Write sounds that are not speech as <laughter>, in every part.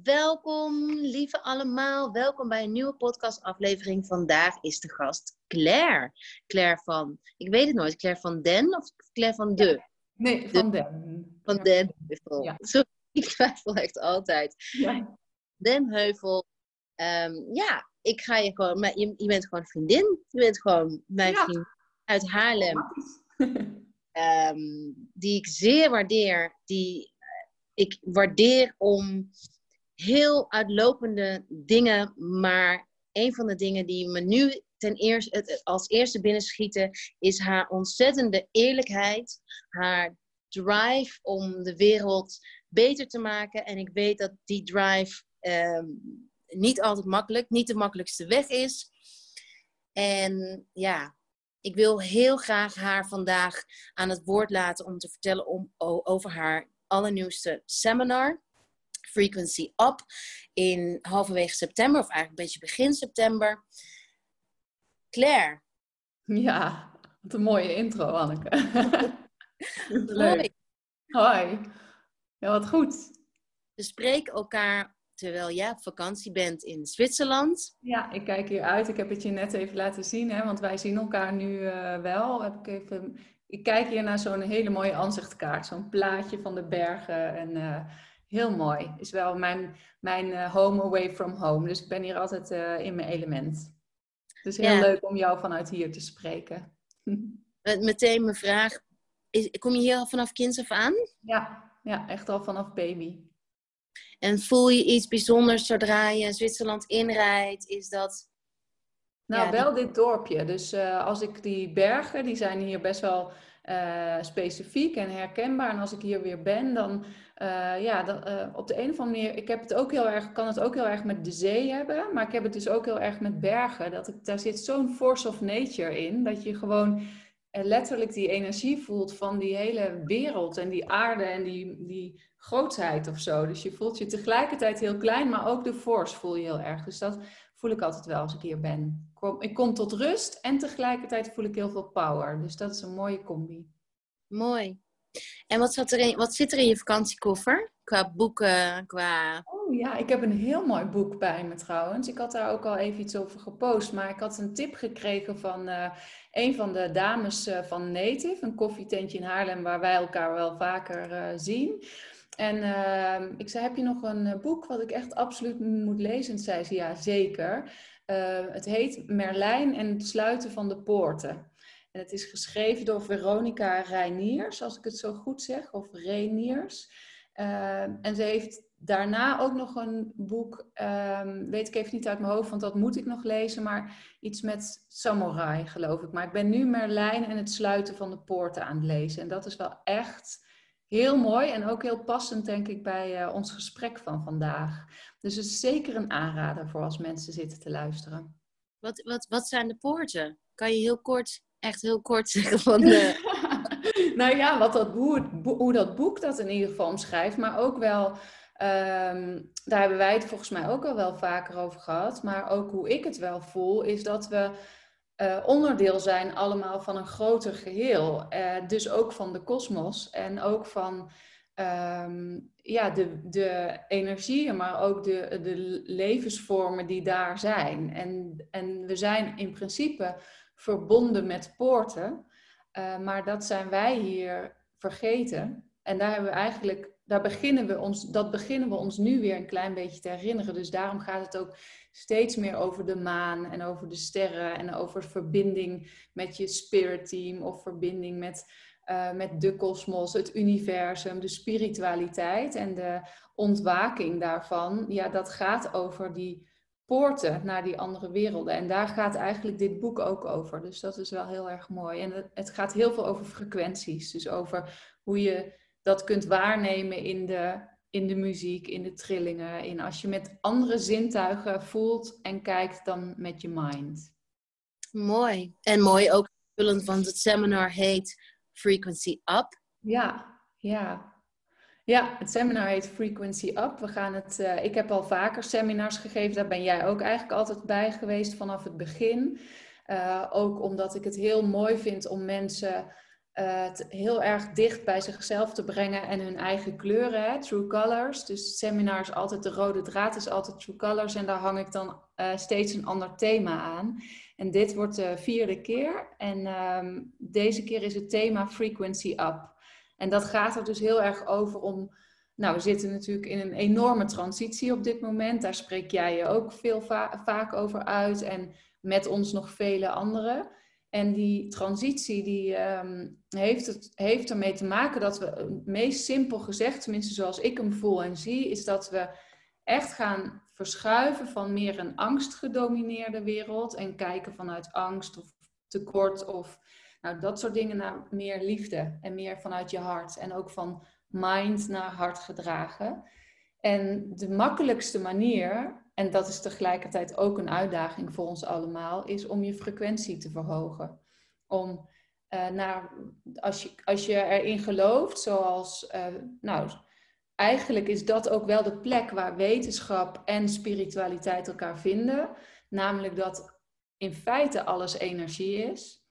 Welkom, lieve allemaal. Welkom bij een nieuwe podcastaflevering. Vandaag is de gast Claire. Claire van, ik weet het nooit, Claire van Den of Claire van De? Nee, van Den. Van Ja. Den Heuvel. Ja. <laughs> Zo, ik twijfel echt altijd. Den Heuvel. Ehm, ja, ik ga je gewoon, maar je, je bent gewoon vriendin. Je bent gewoon mijn vriend uit Haarlem. <laughs> ehm, die ik zeer waardeer. Die eh, ik waardeer om heel uitlopende dingen. Maar een van de dingen die me nu ten eerste, als eerste binnenschieten, is haar ontzettende eerlijkheid. Haar drive om de wereld beter te maken. En ik weet dat die drive ehm, niet altijd makkelijk, niet de makkelijkste weg is. En ja, ik wil heel graag haar vandaag aan het woord laten om te vertellen om, over haar allernieuwste seminar, Frequency Up, in halverwege september, of eigenlijk een beetje begin september. Claire, Ja, wat een mooie intro, Anneke. <laughs> hoi. Leuk. Hoi. Ja, wat goed. We spreken elkaar terwijl jij op vakantie bent in Zwitserland. Ja, ik kijk hier uit. Ik heb het je net even laten zien, hè, want wij zien elkaar nu eh, wel. Heb ik, even... ik kijk hier naar zo'n hele mooie aanzichtkaart, zo'n plaatje van de bergen. En eh, heel mooi. Is wel mijn, mijn eh, home away from home. Dus ik ben hier altijd eh, in mijn element. Dus heel Ja. leuk om jou vanuit hier te spreken. <laughs> Met- Meteen mijn vraag, is, kom je hier al vanaf kinds af aan? Ja, ja, echt al vanaf baby. En voel je iets bijzonders zodra je Zwitserland inrijdt? Is dat... Nou, Ja, wel dit dorpje. Dus eh, als ik die bergen, die zijn hier best wel eh, specifiek en herkenbaar. En als ik hier weer ben, dan eh, ja, dan, eh, op de een of andere manier, ik heb het ook heel erg, kan het ook heel erg met de zee hebben, maar ik heb het dus ook heel erg met bergen. Dat ik, daar zit zo'n force of nature in, dat je gewoon letterlijk die energie voelt van die hele wereld en die aarde en die, die grootsheid of zo. Dus je voelt je tegelijkertijd heel klein, maar ook de force voel je heel erg. Dus dat voel ik altijd wel als ik hier ben. Ik kom, ik kom tot rust en tegelijkertijd voel ik heel veel power. Dus dat is een mooie combi. Mooi. En wat, zat er in, wat zit er in je vakantiekoffer? Qua boeken, qua... Oh ja, ik heb een heel mooi boek bij me trouwens. Ik had daar ook al even iets over gepost. Maar ik had een tip gekregen van eh, een van de dames eh, van Native. Een koffietentje in Haarlem waar wij elkaar wel vaker eh, zien. En ehm, ik zei, heb je nog een eh, boek wat ik echt absoluut moet lezen? En zei ze, ja zeker. Eh, het heet Merlijn en het sluiten van de poorten. En het is geschreven door Veronica Reiniers, als ik het zo goed zeg. Of Reiniers. Uh, en ze heeft daarna ook nog een boek, um, weet ik even niet uit mijn hoofd, want dat moet ik nog lezen, maar iets met samurai, geloof ik. Maar ik ben nu Merlijn en het sluiten van de poorten aan het lezen. En dat is wel echt heel mooi en ook heel passend, denk ik, bij uh, ons gesprek van vandaag. Dus het is zeker een aanrader voor als mensen zitten te luisteren. Wat, wat, wat zijn de poorten? Kan je heel kort, echt heel kort zeggen van... <laughs> Nou ja, wat dat, hoe, hoe dat boek dat in ieder geval omschrijft, maar ook wel, um, daar hebben wij het volgens mij ook al wel vaker over gehad, maar ook hoe ik het wel voel, is dat we uh, onderdeel zijn allemaal van een groter geheel. Uh, dus ook van de kosmos en ook van um, ja, de, de energieën, maar ook de, de levensvormen die daar zijn. En, en we zijn in principe verbonden met poorten. Uh, maar dat zijn wij hier vergeten. En daar hebben we eigenlijk, daar beginnen we ons, dat beginnen we ons nu weer een klein beetje te herinneren. Dus daarom gaat het ook steeds meer over de maan en over de sterren en over verbinding met je spirit team of verbinding met, uh, met de kosmos, het universum, de spiritualiteit en de ontwaking daarvan. Ja, dat gaat over die poorten naar die andere werelden. En daar gaat eigenlijk dit boek ook over. Dus dat is wel heel erg mooi. En het gaat heel veel over frequenties. Dus over hoe je dat kunt waarnemen in de, in de muziek, in de trillingen. In als je met andere zintuigen voelt en kijkt dan met je mind. Mooi. En mooi ook vullend, want het seminar heet Frequency Up. Ja, ja. Ja, het seminar heet Frequency Up. We gaan het, uh, ik heb al vaker seminars gegeven, daar ben jij ook eigenlijk altijd bij geweest vanaf het begin. Uh, ook omdat ik het heel mooi vind om mensen uh, heel erg dicht bij zichzelf te brengen en hun eigen kleuren? True Colors. Dus het seminar is altijd, de rode draad is altijd True Colors en daar hang ik dan uh, steeds een ander thema aan. En dit wordt de vierde keer en um, deze keer is het thema Frequency Up. En dat gaat er dus heel erg over om nou, we zitten natuurlijk in een enorme transitie op dit moment. Daar spreek jij je ook veel vaak over uit en met ons nog vele anderen. En die transitie die, um, heeft, het, heeft ermee te maken dat we, meest simpel gezegd, tenminste zoals ik hem voel en zie, is dat we echt gaan verschuiven van meer een angstgedomineerde wereld en kijken vanuit angst of tekort of nou, dat soort dingen naar meer liefde en meer vanuit je hart en ook van mind naar hart gedragen. En de makkelijkste manier, en dat is tegelijkertijd ook een uitdaging voor ons allemaal, is om je frequentie te verhogen. Om uh, naar, als, je, als je erin gelooft, zoals, uh, nou, eigenlijk is dat ook wel de plek waar wetenschap en spiritualiteit elkaar vinden. Namelijk dat in feite alles energie is.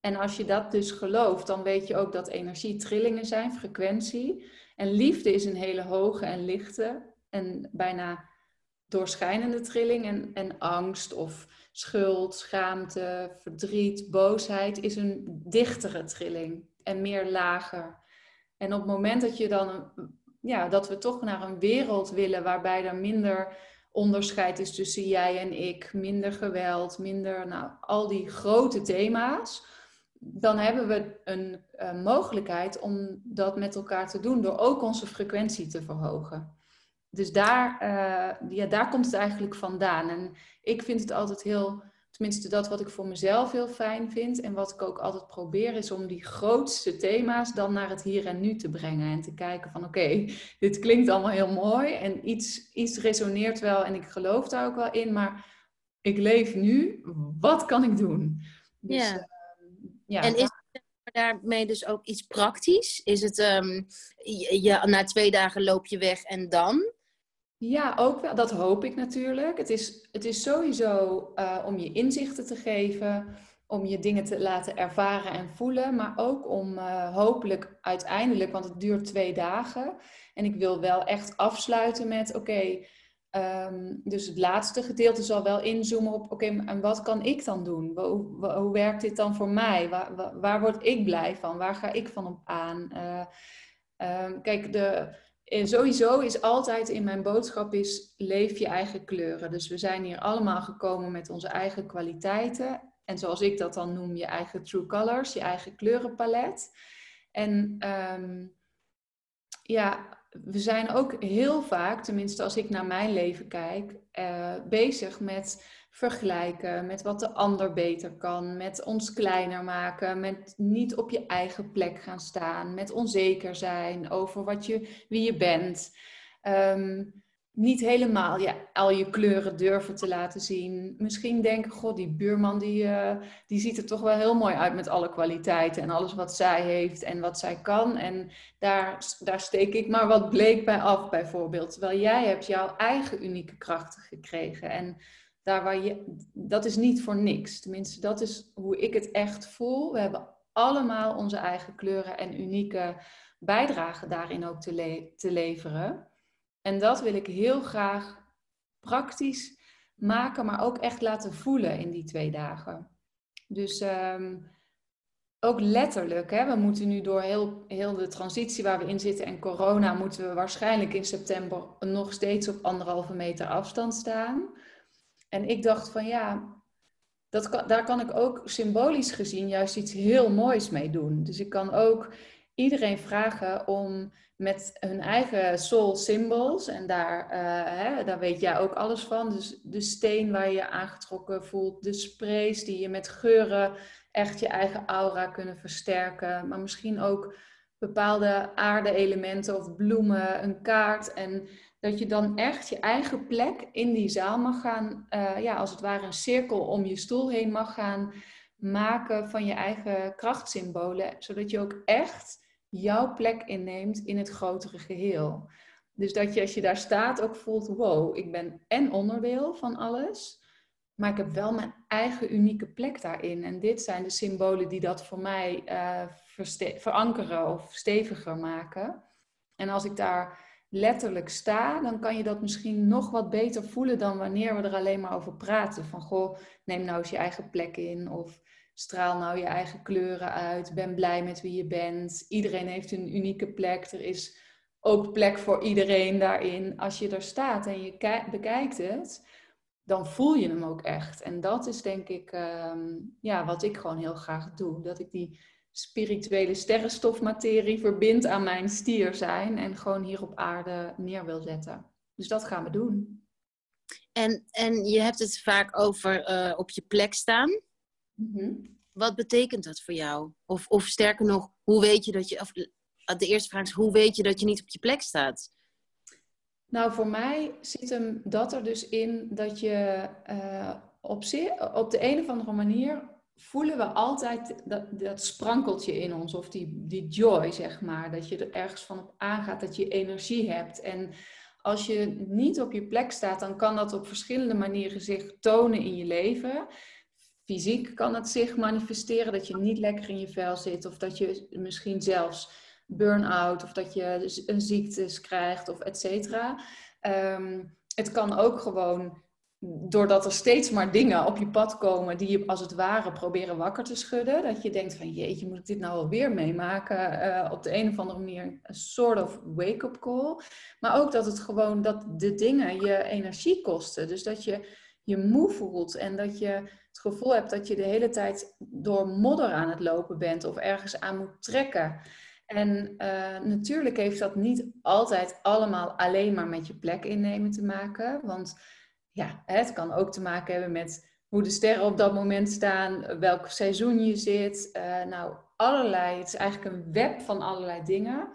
En als je dat dus gelooft, dan weet je ook dat energie trillingen zijn, frequentie. En liefde is een hele hoge en lichte en bijna doorschijnende trilling. En, en angst of schuld, schaamte, verdriet, boosheid is een dichtere trilling en meer lager. En op het moment dat je dan, ja, dat we toch naar een wereld willen waarbij er minder onderscheid is tussen jij en ik, minder geweld, minder, nou, al die grote thema's dan hebben we een, een, mogelijkheid om dat met elkaar te doen door ook onze frequentie te verhogen. Dus daar, uh, ja, daar komt het eigenlijk vandaan. En ik vind het altijd heel, tenminste dat wat ik voor mezelf heel fijn vind en wat ik ook altijd probeer, is om die grootste thema's dan naar het hier en nu te brengen. En te kijken van oké, dit klinkt allemaal heel mooi en iets, iets resoneert wel en ik geloof daar ook wel in, maar ik leef nu, wat kan ik doen? Dus, ja. Ja, en is daarmee dus ook iets praktisch? Is het, um, je, na twee dagen loop je weg en dan? Ja, ook wel. Dat hoop ik natuurlijk. Het is, het is sowieso uh, om je inzichten te geven, om je dingen te laten ervaren en voelen, maar ook om uh, hopelijk uiteindelijk, want het duurt twee dagen. En ik wil wel echt afsluiten met: oké, Um, dus het laatste gedeelte zal wel inzoomen op, oké, en wat kan ik dan doen? Hoe, hoe, werkt dit dan voor mij? Waar, waar, word ik blij van? Waar ga ik van op aan? Uh, um, kijk, de, eh, sowieso is altijd in mijn boodschap is, leef je eigen kleuren. Dus we zijn hier allemaal gekomen met onze eigen kwaliteiten. En zoals ik dat dan noem, je eigen true colors, je eigen kleurenpalet. En um, ja, we zijn ook heel vaak, tenminste als ik naar mijn leven kijk, uh, bezig met vergelijken, met wat de ander beter kan, met ons kleiner maken, met niet op je eigen plek gaan staan, met onzeker zijn over wat je, wie je bent. Um, niet helemaal ja, al je kleuren durven te laten zien. Misschien denken, god, die buurman die, uh, die ziet er toch wel heel mooi uit met alle kwaliteiten en alles wat zij heeft en wat zij kan. En daar, daar steek ik maar wat bleek bij af, bijvoorbeeld. Terwijl jij hebt jouw eigen unieke krachten gekregen. En daar waar je, dat is niet voor niks. Tenminste, dat is hoe ik het echt voel. We hebben allemaal onze eigen kleuren en unieke bijdragen daarin ook te, te leveren. En dat wil ik heel graag praktisch maken, maar ook echt laten voelen in die twee dagen. Dus um, ook letterlijk, hè, we moeten nu door heel, heel de transitie waar we in zitten en corona, moeten we waarschijnlijk in september nog steeds op anderhalve meter afstand staan. En ik dacht van ja, dat daar kan ik ook symbolisch gezien juist iets heel moois mee doen. Dus ik kan ook iedereen vragen om met hun eigen soul symbols. En daar, uh, hè, daar weet jij ook alles van. Dus de steen waar je je aangetrokken voelt. De sprays die je met geuren echt je eigen aura kunnen versterken. Maar misschien ook bepaalde aarde-elementen of bloemen, een kaart. En dat je dan echt je eigen plek in die zaal mag gaan, uh, ja, als het ware een cirkel om je stoel heen mag gaan maken van je eigen krachtsymbolen. Zodat je ook echt jouw plek inneemt in het grotere geheel. Dus dat je als je daar staat ook voelt, wow, ik ben en onderdeel van alles, maar ik heb wel mijn eigen unieke plek daarin. En dit zijn de symbolen die dat voor mij uh, verankeren of steviger maken. En als ik daar letterlijk sta, dan kan je dat misschien nog wat beter voelen dan wanneer we er alleen maar over praten. Van goh, neem nou eens je eigen plek in of straal nou je eigen kleuren uit. Ben blij met wie je bent. Iedereen heeft een unieke plek. Er is ook plek voor iedereen daarin. Als je er staat en je bekijkt het, dan voel je hem ook echt. En dat is denk ik ehm, ja, wat ik gewoon heel graag doe. Dat ik die spirituele sterrenstofmaterie verbind aan mijn stier zijn en gewoon hier op aarde neer wil zetten. Dus dat gaan we doen. En, en je hebt het vaak over eh, op je plek staan. Mhm. Wat betekent dat voor jou? Of, of sterker nog, hoe weet je dat je. Of, de eerste vraag is: hoe weet je dat je niet op je plek staat? Nou, voor mij zit hem dat er dus in dat je uh, op, op de een of andere manier voelen we altijd dat, dat sprankeltje in ons, of die, die joy, zeg maar. Dat je er ergens van op aangaat, dat je energie hebt. En als je niet op je plek staat, dan kan dat op verschillende manieren zich tonen in je leven. Fysiek kan het zich manifesteren dat je niet lekker in je vel zit, of dat je misschien zelfs burn-out, of dat je een ziekte krijgt, of et cetera. Ehm, het kan ook gewoon doordat er steeds maar dingen op je pad komen die je als het ware proberen wakker te schudden. Dat je denkt van jeetje, moet ik dit nou alweer meemaken? Uh, op de een of andere manier een soort of wake-up call. Maar ook dat het gewoon, dat de dingen je energie kosten. Dus dat je je moe voelt en dat je het gevoel hebt dat je de hele tijd door modder aan het lopen bent of ergens aan moet trekken. En uh, natuurlijk heeft dat niet altijd allemaal alleen maar met je plek innemen te maken. Want ja, het kan ook te maken hebben met hoe de sterren op dat moment staan, welk seizoen je zit. Uh, nou, allerlei. Het is eigenlijk een web van allerlei dingen.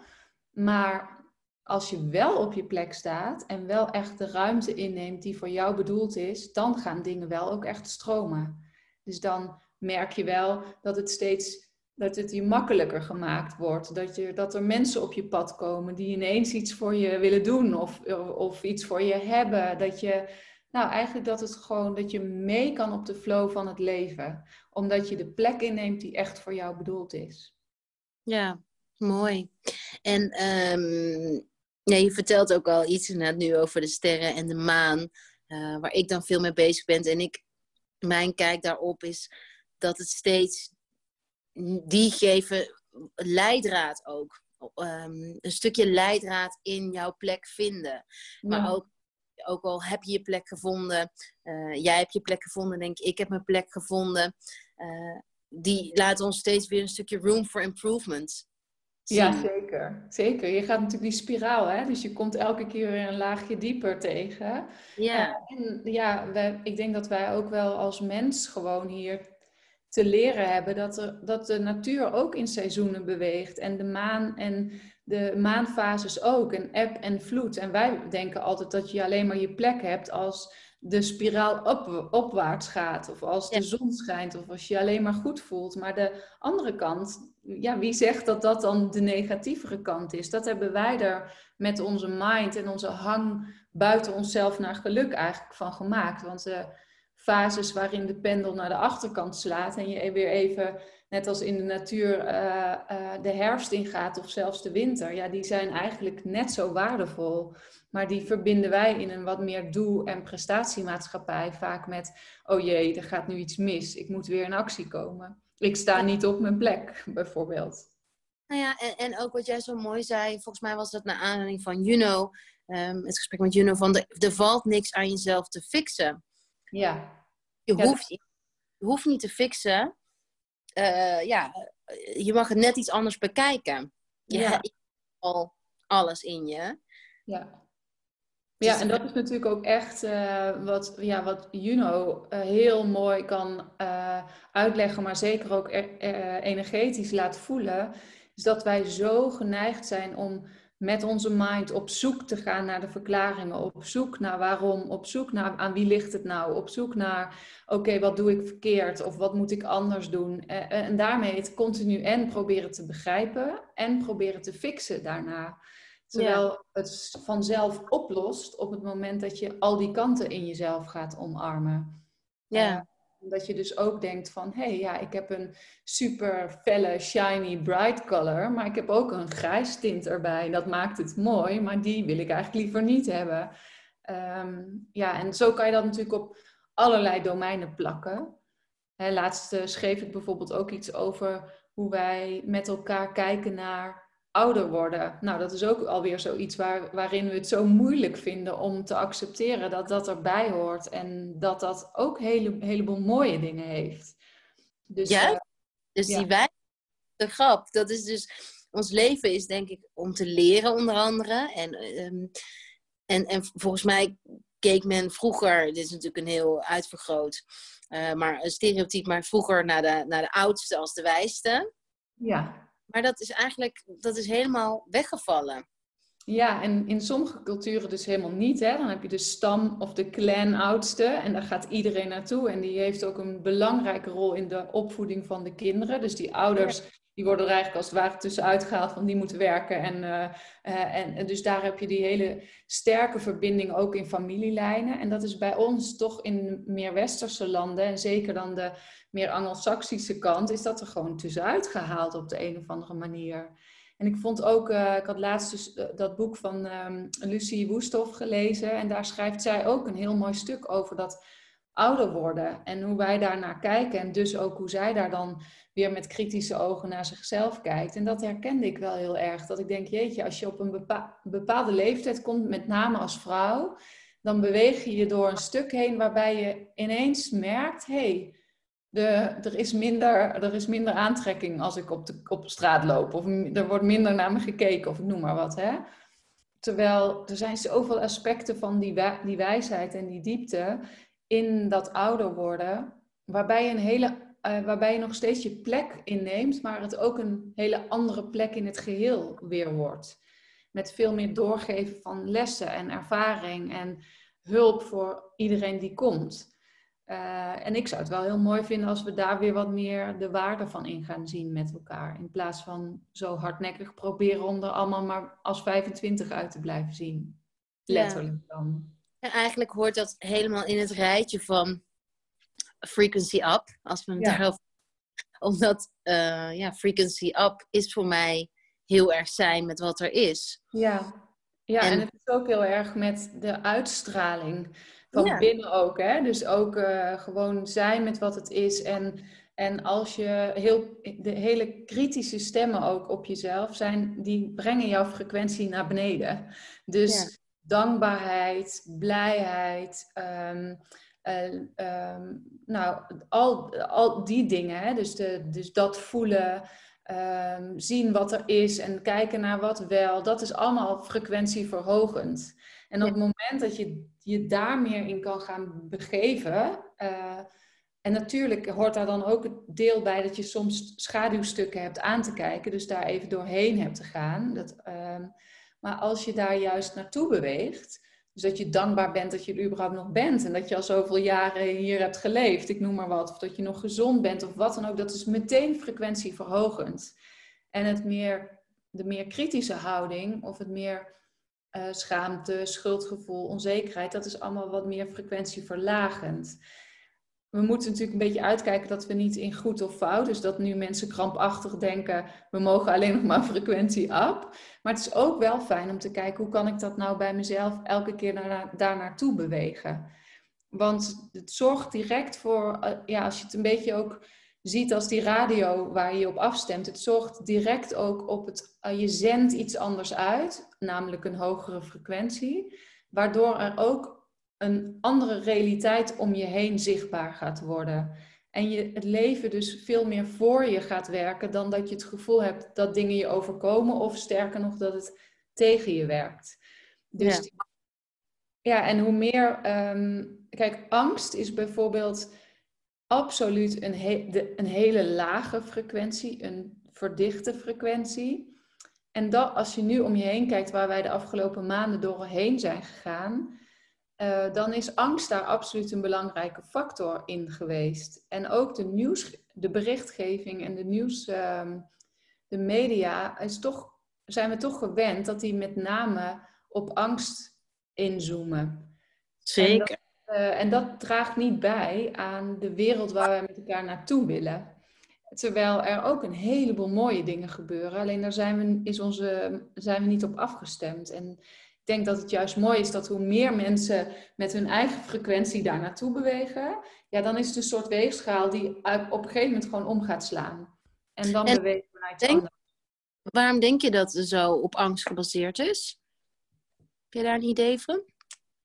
Maar als je wel op je plek staat en wel echt de ruimte inneemt die voor jou bedoeld is, dan gaan dingen wel ook echt stromen. Dus dan merk je wel dat het steeds dat het je makkelijker gemaakt wordt. Dat, je, dat er mensen op je pad komen die ineens iets voor je willen doen of, of iets voor je hebben. Dat je nou, eigenlijk dat het gewoon dat je mee kan op de flow van het leven. Omdat je de plek inneemt die echt voor jou bedoeld is. Ja, mooi. En um, ja, je vertelt ook al iets inderdaad nu over de sterren en de maan. Uh, waar ik dan veel mee bezig ben. En ik, mijn kijk daarop is dat het steeds die geven leidraad ook. Um, een stukje leidraad in jouw plek vinden. Maar ook ook al heb je je plek gevonden, uh, jij hebt je plek gevonden, denk ik, ik heb mijn plek gevonden. Uh, die laten ons steeds weer een stukje room for improvement. Zien. Ja, zeker. Zeker. Je gaat natuurlijk die spiraal, hè? dus je komt elke keer weer een laagje dieper tegen. Ja. En ja, wij, ik denk dat wij ook wel als mens gewoon hier te leren hebben dat, er, dat de natuur ook in seizoenen beweegt. En de maan en de maanfases ook, en eb en vloed. En wij denken altijd dat je alleen maar je plek hebt als de spiraal op, opwaarts gaat, of als de zon schijnt, of als je je alleen maar goed voelt. Maar de andere kant, ja, wie zegt dat dat dan de negatievere kant is? Dat hebben wij er met onze mind en onze hang buiten onszelf naar geluk eigenlijk van gemaakt. Want de fases waarin de pendel naar de achterkant slaat en je weer even net als in de natuur uh, uh, de herfst ingaat of zelfs de winter, ja, die zijn eigenlijk net zo waardevol. Maar die verbinden wij in een wat meer doel- en prestatiemaatschappij vaak met, oh jee, er gaat nu iets mis, ik moet weer in actie komen. Ik sta niet op mijn plek, bijvoorbeeld. Nou ja, en, en ook wat jij zo mooi zei, volgens mij was dat naar aanleiding van Juno, um, het gesprek met Juno, van de, er valt niks aan jezelf te fixen. Ja. Je, hoeft, je hoeft niet te fixen, uh, ja, je mag het net iets anders bekijken. Je ja. hebt al alles in je. Ja. Ja, en dat is natuurlijk ook echt uh, wat, ja, wat Juno uh, heel mooi kan uitleggen, maar zeker ook energetisch laat voelen. Is dat wij zo geneigd zijn om met onze mind op zoek te gaan naar de verklaringen, op zoek naar waarom, op zoek naar aan wie ligt het nou, op zoek naar oké, wat doe ik verkeerd of wat moet ik anders doen. Eh, eh, en daarmee het continu en proberen te begrijpen en proberen te fixen daarna. Terwijl het vanzelf oplost op het moment dat je al die kanten in jezelf gaat omarmen. Ja. Dat je dus ook denkt van, hé, hey, ja, ik heb een super felle, shiny, bright color, maar ik heb ook een grijs tint erbij. Dat maakt het mooi, maar die wil ik eigenlijk liever niet hebben. Ehm, ja, en zo kan je dat natuurlijk op allerlei domeinen plakken. Hè, laatst uh, schreef ik bijvoorbeeld ook iets over hoe wij met elkaar kijken naar ouder worden. Nou, dat is ook alweer zoiets waar, waarin we het zo moeilijk vinden om te accepteren dat dat erbij hoort en dat dat ook een hele, heleboel mooie dingen heeft. Dus, ja, uh, dus die wij, de grap, dat is dus, ons leven is denk ik om te leren onder andere. En, um, en, en volgens mij keek men vroeger, dit is natuurlijk een heel uitvergroot, uh, maar een stereotype, maar vroeger naar de, naar de oudste als de wijste. Ja. Maar dat is eigenlijk, dat is helemaal weggevallen. Ja, en in sommige culturen dus helemaal niet. Hè? Dan heb je de stam of de clan oudste en daar gaat iedereen naartoe. En die heeft ook een belangrijke rol in de opvoeding van de kinderen. Dus die ouders die worden er eigenlijk als het ware tussenuit gehaald van die moeten werken. En, uh, uh, en, en, dus daar heb je die hele sterke verbinding ook in familielijnen. En dat is bij ons toch in meer westerse landen, en zeker dan de meer Anglo-Saxische kant, is dat er gewoon tussenuit gehaald op de een of andere manier. En ik vond ook, uh, ik had laatst dus dat boek van um, Lucie Woesthoff gelezen. En daar schrijft zij ook een heel mooi stuk over dat ouder worden. En hoe wij daarnaar kijken. En dus ook hoe zij daar dan weer met kritische ogen naar zichzelf kijkt. En dat herkende ik wel heel erg. Dat ik denk, jeetje, als je op een bepaalde leeftijd komt, met name als vrouw, dan beweeg je je door een stuk heen waarbij je ineens merkt, hé, hey, er, is minder, er is minder aantrekking als ik op, de, op straat loop. Of er wordt minder naar me gekeken, of noem maar wat. Hè? Terwijl er zijn zoveel aspecten van die, die wijsheid en die diepte in dat ouder worden, waarbij je, een hele, uh, waarbij je nog steeds je plek inneemt, maar het ook een hele andere plek in het geheel weer wordt. Met veel meer doorgeven van lessen en ervaring en hulp voor iedereen die komt. Uh, en ik zou het wel heel mooi vinden als we daar weer wat meer de waarde van in gaan zien met elkaar. In plaats van zo hardnekkig proberen om er allemaal maar als 25 uit te blijven zien. Letterlijk dan. En eigenlijk hoort dat helemaal in het rijtje van frequency up. Als we het ja. daarover... Omdat uh, ja, frequency up is voor mij heel erg zijn met wat er is. Ja, ja en, en het is ook heel erg met de uitstraling van ja. binnen ook. Hè? Dus ook uh, gewoon zijn met wat het is. En, en als je heel, de hele kritische stemmen ook op jezelf zijn, die brengen jouw frequentie naar beneden. Dus ja. Dankbaarheid, blijheid. Um, uh, um, nou, al, al die dingen. Hè? Dus, de, dus dat voelen. Um, zien wat er is en kijken naar wat wel, dat is allemaal frequentieverhogend. En op het moment dat je je daar meer in kan gaan begeven. Uh, en natuurlijk hoort daar dan ook het deel bij dat je soms schaduwstukken hebt aan te kijken. Dus daar even doorheen hebt te gaan. Dat, maar als je daar juist naartoe beweegt. Dus dat je dankbaar bent dat je er überhaupt nog bent. En dat je al zoveel jaren hier hebt geleefd. Ik noem maar wat. Of dat je nog gezond bent of wat dan ook. Dat is meteen frequentieverhogend. En het meer, de meer kritische houding of het meer uh, schaamte, schuldgevoel, onzekerheid, dat is allemaal wat meer frequentieverlagend. We moeten natuurlijk een beetje uitkijken dat we niet in goed of fout, dus dat nu mensen krampachtig denken, we mogen alleen <laughs> nog maar frequentie up. Maar het is ook wel fijn om te kijken, hoe kan ik dat nou bij mezelf elke keer daar naartoe bewegen? Want het zorgt direct voor, uh, ja, als je het een beetje ook ziet als die radio waar je op afstemt. Het zorgt direct ook op het, uh, je zendt iets anders uit, namelijk een hogere frequentie, waardoor er ook een andere realiteit om je heen zichtbaar gaat worden. En je het leven dus veel meer voor je gaat werken dan dat je het gevoel hebt dat dingen je overkomen of sterker nog dat het tegen je werkt. Dus ja, ja en hoe meer, um, kijk, angst is bijvoorbeeld absoluut een, he de, een hele lage frequentie, een verdichte frequentie. En dat, als je nu om je heen kijkt waar wij de afgelopen maanden doorheen zijn gegaan, uh, dan is angst daar absoluut een belangrijke factor in geweest. En ook de nieuws, de berichtgeving en de nieuws, uh, de media, is toch, zijn we toch gewend dat die met name op angst inzoomen. Zeker Eh, en dat draagt niet bij aan de wereld waar we met elkaar naartoe willen. Terwijl er ook een heleboel mooie dingen gebeuren. Alleen daar zijn we, is onze, zijn we niet op afgestemd. En ik denk dat het juist mooi is dat hoe meer mensen met hun eigen frequentie daar naartoe bewegen, ja, dan is het een soort weegschaal die op een gegeven moment gewoon om gaat slaan. En dan bewegen we naar iets denk, anders. Waarom denk je dat het zo op angst gebaseerd is? Heb je daar een idee van?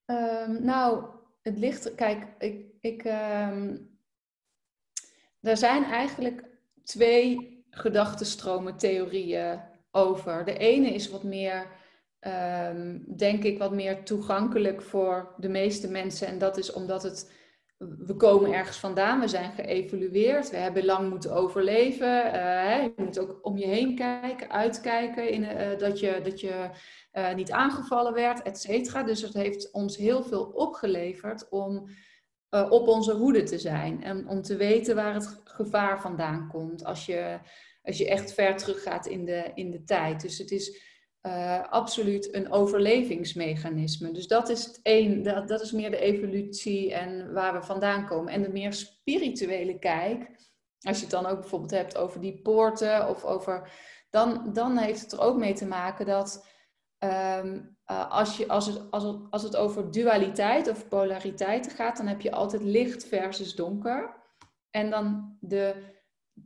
Um, nou, het ligt. Kijk, ik. ik um, er zijn eigenlijk twee gedachtenstromen, theorieën over. De ene is wat meer, um, denk ik, wat meer toegankelijk voor de meeste mensen. En dat is omdat het we komen ergens vandaan, we zijn geëvolueerd, we hebben lang moeten overleven. Uh, hè, je moet ook om je heen kijken, uitkijken in, uh, dat je, dat je uh, niet aangevallen werd, et cetera. Dus het heeft ons heel veel opgeleverd om op onze hoede te zijn en om te weten waar het gevaar vandaan komt als je, als je echt ver teruggaat in de, in de tijd. Dus het is uh, absoluut een overlevingsmechanisme. Dus dat is het één, dat, dat is meer de evolutie en waar we vandaan komen. En de meer spirituele kijk, als je het dan ook bijvoorbeeld hebt over die poorten of over. Dan, dan heeft het er ook mee te maken dat um, uh, als, je, als, het, als, het, als het over dualiteit of polariteiten gaat, dan heb je altijd licht versus donker. En dan de.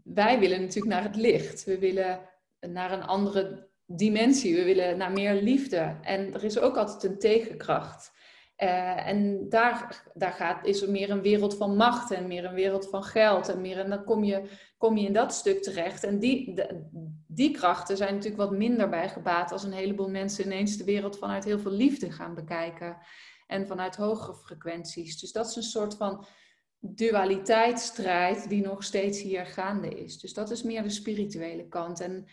Wij willen natuurlijk naar het licht. We willen naar een andere dimensie. We willen naar meer liefde. En er is ook altijd een tegenkracht. Uh, en daar, daar gaat, is er meer een wereld van macht en meer een wereld van geld. En, meer, en dan kom je, kom je in dat stuk terecht. En die, die krachten zijn natuurlijk wat minder bij gebaat als een heleboel mensen ineens de wereld vanuit heel veel liefde gaan bekijken. En vanuit hogere frequenties. Dus dat is een soort van dualiteitsstrijd die nog steeds hier gaande is. Dus dat is meer de spirituele kant. En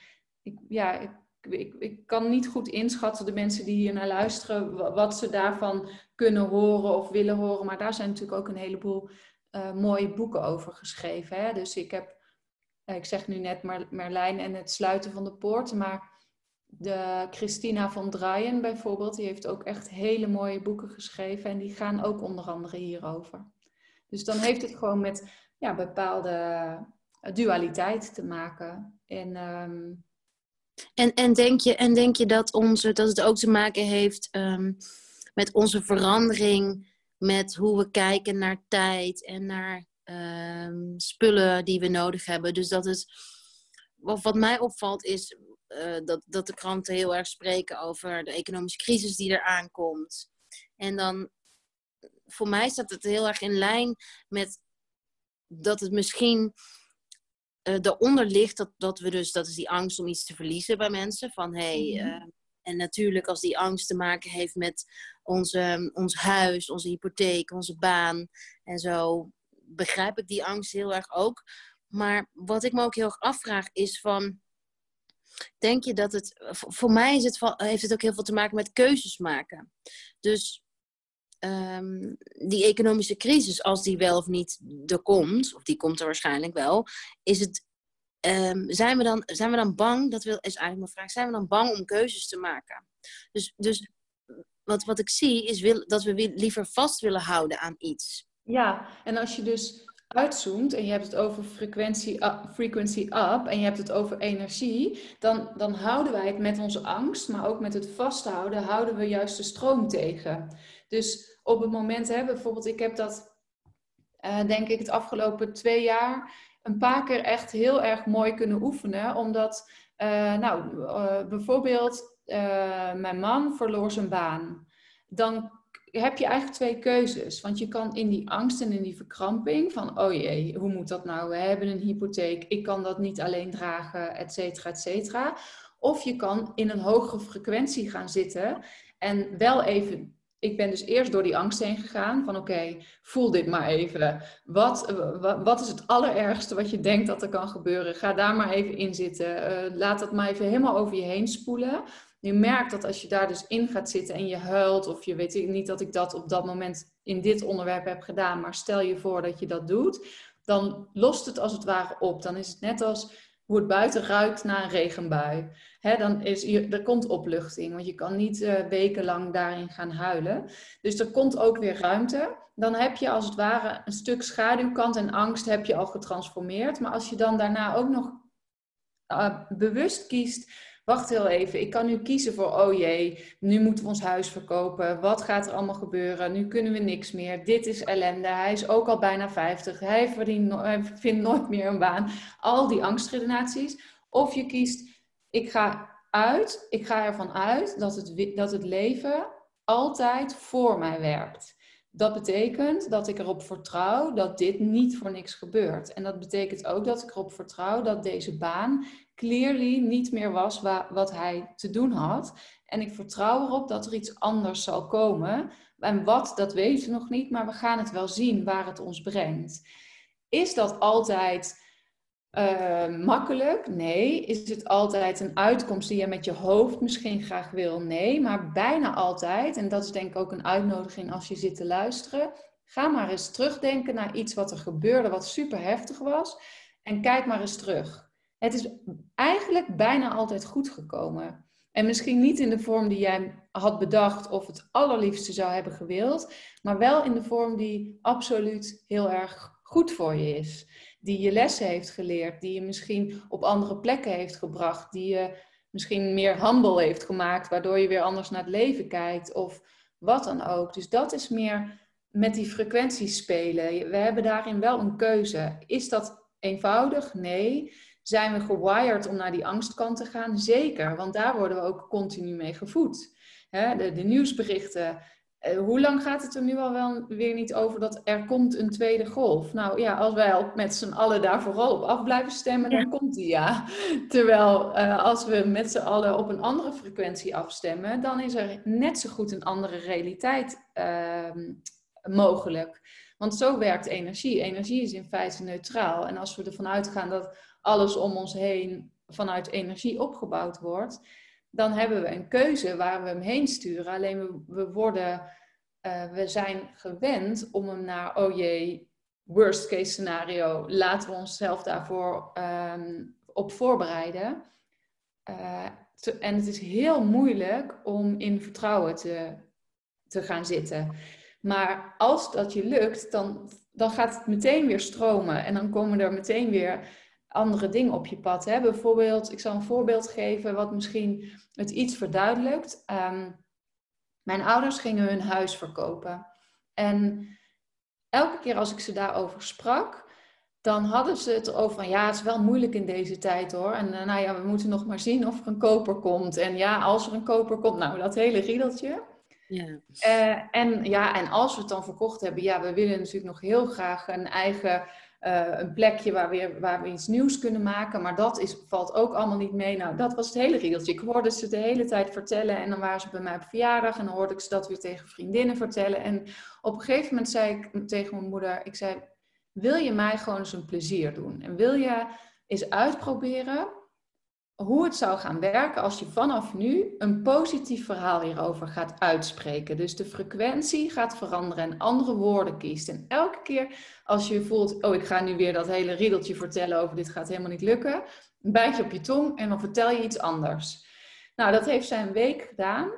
ik, ja, ik ik, ik kan niet goed inschatten, de mensen die hier naar luisteren, wat ze daarvan kunnen horen of willen horen. Maar daar zijn natuurlijk ook een heleboel uh, mooie boeken over geschreven. Hè? Dus ik heb, eh, ik zeg nu net Merlijn en het sluiten van de poort, maar de Christina van Draaien bijvoorbeeld, die heeft ook echt hele mooie boeken geschreven en die gaan ook onder andere hierover. Dus dan heeft het gewoon met ja, bepaalde dualiteit te maken. En um, en, en, denk je, en denk je dat, onze, dat het ook te maken heeft um, met onze verandering, met hoe we kijken naar tijd en naar um, spullen die we nodig hebben? Dus dat het, wat, wat mij opvalt is uh, dat, dat de kranten heel erg spreken over de economische crisis die er aankomt. En dan, voor mij staat het heel erg in lijn met dat het misschien uh, daaronder ligt dat, dat we dus, dat is die angst om iets te verliezen bij mensen. Van hey, mhm. eh, en natuurlijk als die angst te maken heeft met onze, ons huis, onze hypotheek, onze baan en zo, begrijp ik die angst heel erg ook. Maar wat ik me ook heel erg afvraag is van, denk je dat het, voor mij is het, heeft het ook heel veel te maken met keuzes maken. Dus um, die economische crisis, als die wel of niet er komt, of die komt er waarschijnlijk wel, is het, um, zijn, we dan, zijn we dan bang, dat is eigenlijk mijn vraag, zijn we dan bang om keuzes te maken? Dus, dus wat, wat ik zie is wil, dat we liever vast willen houden aan iets. Ja, en als je dus uitzoomt en je hebt het over frequentie frequency up en je hebt het over energie, dan, dan houden wij het met onze angst, maar ook met het vasthouden, houden we juist de stroom tegen. Dus op het moment, hè, bijvoorbeeld, ik heb dat, uh, denk ik, het afgelopen twee jaar een paar keer echt heel erg mooi kunnen oefenen. Omdat, uh, nou, uh, bijvoorbeeld, mijn man verloor zijn baan. Dan heb je eigenlijk twee keuzes. Want je kan in die angst en in die verkramping van, oh jee, hoe moet dat nou? We hebben een hypotheek, ik kan dat niet alleen dragen, et cetera, et cetera. Of je kan in een hogere frequentie gaan zitten en wel even ik ben dus eerst door die angst heen gegaan. Van oké, voel dit maar even. Wat, wat, is het allerergste wat je denkt dat er kan gebeuren? Ga daar maar even in zitten. Uh, laat dat maar even helemaal over je heen spoelen. Je merkt dat als je daar dus in gaat zitten en je huilt, of je weet niet dat ik dat op dat moment in dit onderwerp heb gedaan, maar stel je voor dat je dat doet, dan lost het als het ware op. Dan is het net als hoe het buiten ruikt na een regenbui. Dan is, er komt opluchting, want je kan niet uh, wekenlang daarin gaan huilen. Dus er komt ook weer ruimte. Dan heb je als het ware een stuk schaduwkant en angst heb je al getransformeerd. Maar als je dan daarna ook nog uh, bewust kiest wacht heel even, ik kan nu kiezen voor, oh jee, nu moeten we ons huis verkopen. Wat gaat er allemaal gebeuren? Nu kunnen we niks meer. Dit is ellende. Hij is ook al bijna 50. Hij, vindt nooit meer een baan. Al die angstredenaties. Of je kiest, ik ga uit, ik ga ervan uit dat het, dat het leven altijd voor mij werkt. Dat betekent dat ik erop vertrouw dat dit niet voor niks gebeurt. En dat betekent ook dat ik erop vertrouw dat deze baan clearly niet meer was wat hij te doen had. En ik vertrouw erop dat er iets anders zal komen. En wat, dat weten we nog niet, maar we gaan het wel zien waar het ons brengt. Is dat altijd uh, makkelijk? Nee. Is het altijd een uitkomst die je met je hoofd misschien graag wil? Nee. Maar bijna altijd, en dat is denk ik ook een uitnodiging als je zit te luisteren. Ga maar eens terugdenken naar iets wat er gebeurde, wat super heftig was. En kijk maar eens terug. Het is eigenlijk bijna altijd goed gekomen. En misschien niet in de vorm die jij had bedacht of het allerliefste zou hebben gewild, maar wel in de vorm die absoluut heel erg goed voor je is. Die je lessen heeft geleerd, die je misschien op andere plekken heeft gebracht, die je misschien meer humble heeft gemaakt, waardoor je weer anders naar het leven kijkt of wat dan ook. Dus dat is meer met die frequenties spelen. We hebben daarin wel een keuze. Is dat eenvoudig? Nee. Zijn we gewired om naar die angstkant te gaan? Zeker, want daar worden we ook continu mee gevoed. de, nieuwsberichten. Eh, hoe lang gaat het er nu al wel weer niet over dat er komt een tweede golf? Nou ja, als wij al met z'n allen daar vooral op af blijven stemmen, dan komt die ja. Terwijl uh, als we met z'n allen op een andere frequentie afstemmen, dan is er net zo goed een andere realiteit uh, mogelijk. Want zo werkt energie. Energie is in feite neutraal. En als we ervan uitgaan dat alles om ons heen vanuit energie opgebouwd wordt, dan hebben we een keuze waar we hem heen sturen. Alleen we, worden, uh, we zijn gewend om hem naar, oh jee, worst case scenario, laten we onszelf daarvoor um, op voorbereiden. Te, en het is heel moeilijk om in vertrouwen te, te gaan zitten. Maar als dat je lukt, dan, dan gaat het meteen weer stromen. En dan komen er meteen weer andere dingen op je pad. Hè? Bijvoorbeeld, ik zal een voorbeeld geven wat misschien het iets verduidelijkt. Um, mijn ouders gingen hun huis verkopen. En elke keer als ik ze daarover sprak, dan hadden ze het erover van ja, het is wel moeilijk in deze tijd hoor. En uh, nou ja, we moeten nog maar zien of er een koper komt. En ja, als er een koper komt, nou dat hele riedeltje. Ja. Uh, en ja, en als we het dan verkocht hebben, ja, we willen natuurlijk nog heel graag een eigen uh, een plekje waar we, waar we iets nieuws kunnen maken. Maar dat is, valt ook allemaal niet mee. Nou, dat was het hele riedeltje. Ik hoorde ze de hele tijd vertellen. En dan waren ze bij mij op verjaardag. En dan hoorde ik ze dat weer tegen vriendinnen vertellen. En op een gegeven moment zei ik tegen mijn moeder... Ik zei, wil je mij gewoon eens een plezier doen? En wil je eens uitproberen hoe het zou gaan werken als je vanaf nu een positief verhaal hierover gaat uitspreken. Dus de frequentie gaat veranderen en andere woorden kiest. En elke keer als je voelt, oh ik ga nu weer dat hele riedeltje vertellen over dit gaat helemaal niet lukken, bijt je op je tong en dan vertel je iets anders. Nou, dat heeft zij een week gedaan.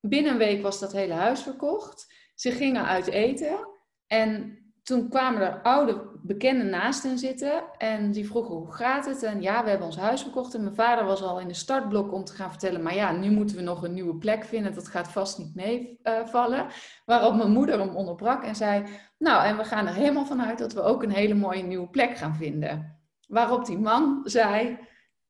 Binnen een week was dat hele huis verkocht. Ze gingen uit eten en toen kwamen er oude bekenden naast hen zitten en die vroegen hoe gaat het? En ja, we hebben ons huis verkocht en mijn vader was al in de startblok om te gaan vertellen, maar ja, nu moeten we nog een nieuwe plek vinden, dat gaat vast niet meevallen. Waarop mijn moeder hem onderbrak en zei, nou en we gaan er helemaal vanuit dat we ook een hele mooie nieuwe plek gaan vinden. Waarop die man zei,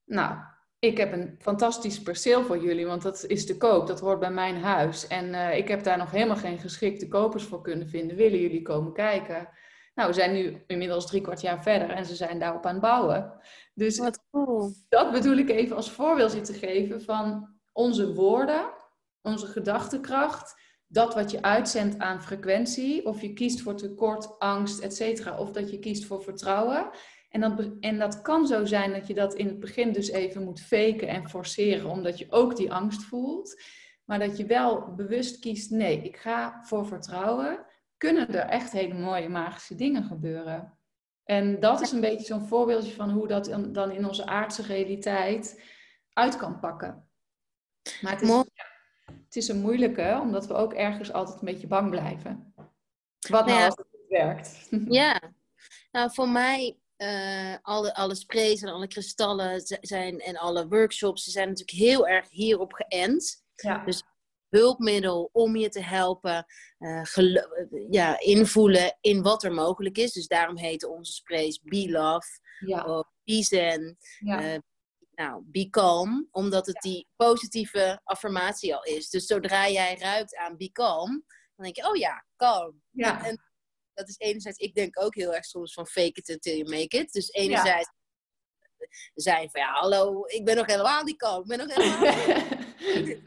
nou, ik heb een fantastisch perceel voor jullie, want dat is te koop, dat hoort bij mijn huis. En uh, ik heb daar nog helemaal geen geschikte kopers voor kunnen vinden. Willen jullie komen kijken? Nou, we zijn nu inmiddels drie kwart jaar verder en ze zijn daarop aan het bouwen. Dus Wat cool. dat bedoel ik even als voorbeeld te geven van onze woorden, onze gedachtekracht, dat wat je uitzendt aan frequentie, of je kiest voor tekort, angst, et cetera, of dat je kiest voor vertrouwen. En dat, en dat kan zo zijn dat je dat in het begin dus even moet faken en forceren, omdat je ook die angst voelt. Maar dat je wel bewust kiest, nee, ik ga voor vertrouwen. Kunnen er echt hele mooie magische dingen gebeuren? En dat is een beetje zo'n voorbeeldje van hoe dat dan in onze aardse realiteit uit kan pakken. Maar het is, het is een moeilijke, omdat we ook ergens altijd een beetje bang blijven. Wat nou, nou als het niet werkt? <laughs> Ja, nou voor mij, uh, alle, alle sprays en alle kristallen zijn, en alle workshops zijn natuurlijk heel erg hierop geënt. Ja. Dus hulpmiddel om je te helpen uh, ja, invoelen in wat er mogelijk is. Dus daarom heten onze sprays Be Love, ja. of Be Zen, ja. Uh, nou, Be Calm, omdat het die positieve affirmatie al is. Dus zodra jij ruikt aan Be Calm, dan denk je, oh ja, calm. Ja. En dat is enerzijds, ik denk ook heel erg soms van fake it until you make it. Dus enerzijds zijn van, ja, hallo, ik ben nog helemaal niet calm. Ik ben nog helemaal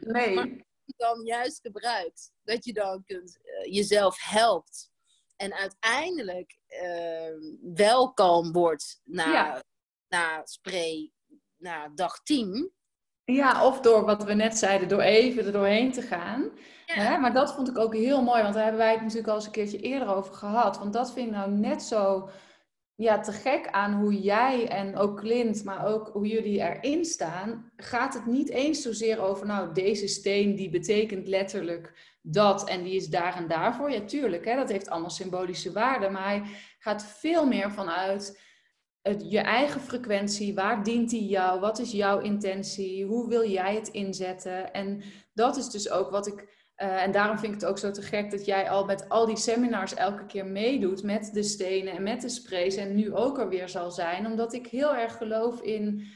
<laughs> nee dan juist gebruikt. Dat je dan kunt, uh, jezelf helpt. En uiteindelijk uh, wel kalm wordt na, na spray, na dag 10. Ja, of door wat we net zeiden, door even er doorheen te gaan. Ja. Maar dat vond ik ook heel mooi, want daar hebben wij het natuurlijk al eens een keertje eerder over gehad. Want dat vind ik nou net zo ja, te gek aan hoe jij en ook Clint, maar ook hoe jullie erin staan, gaat het niet eens zozeer over, nou, deze steen die betekent letterlijk dat en die is daar en daarvoor. Ja, tuurlijk, hè, dat heeft allemaal symbolische waarde, maar hij gaat veel meer vanuit het, je eigen frequentie. Waar dient die jou? Wat is jouw intentie? Hoe wil jij het inzetten? En dat is dus ook wat ik uh, en daarom vind ik het ook zo te gek dat jij al met al die seminars elke keer meedoet met de stenen en met de sprays en nu ook er weer zal zijn. Omdat ik heel erg geloof in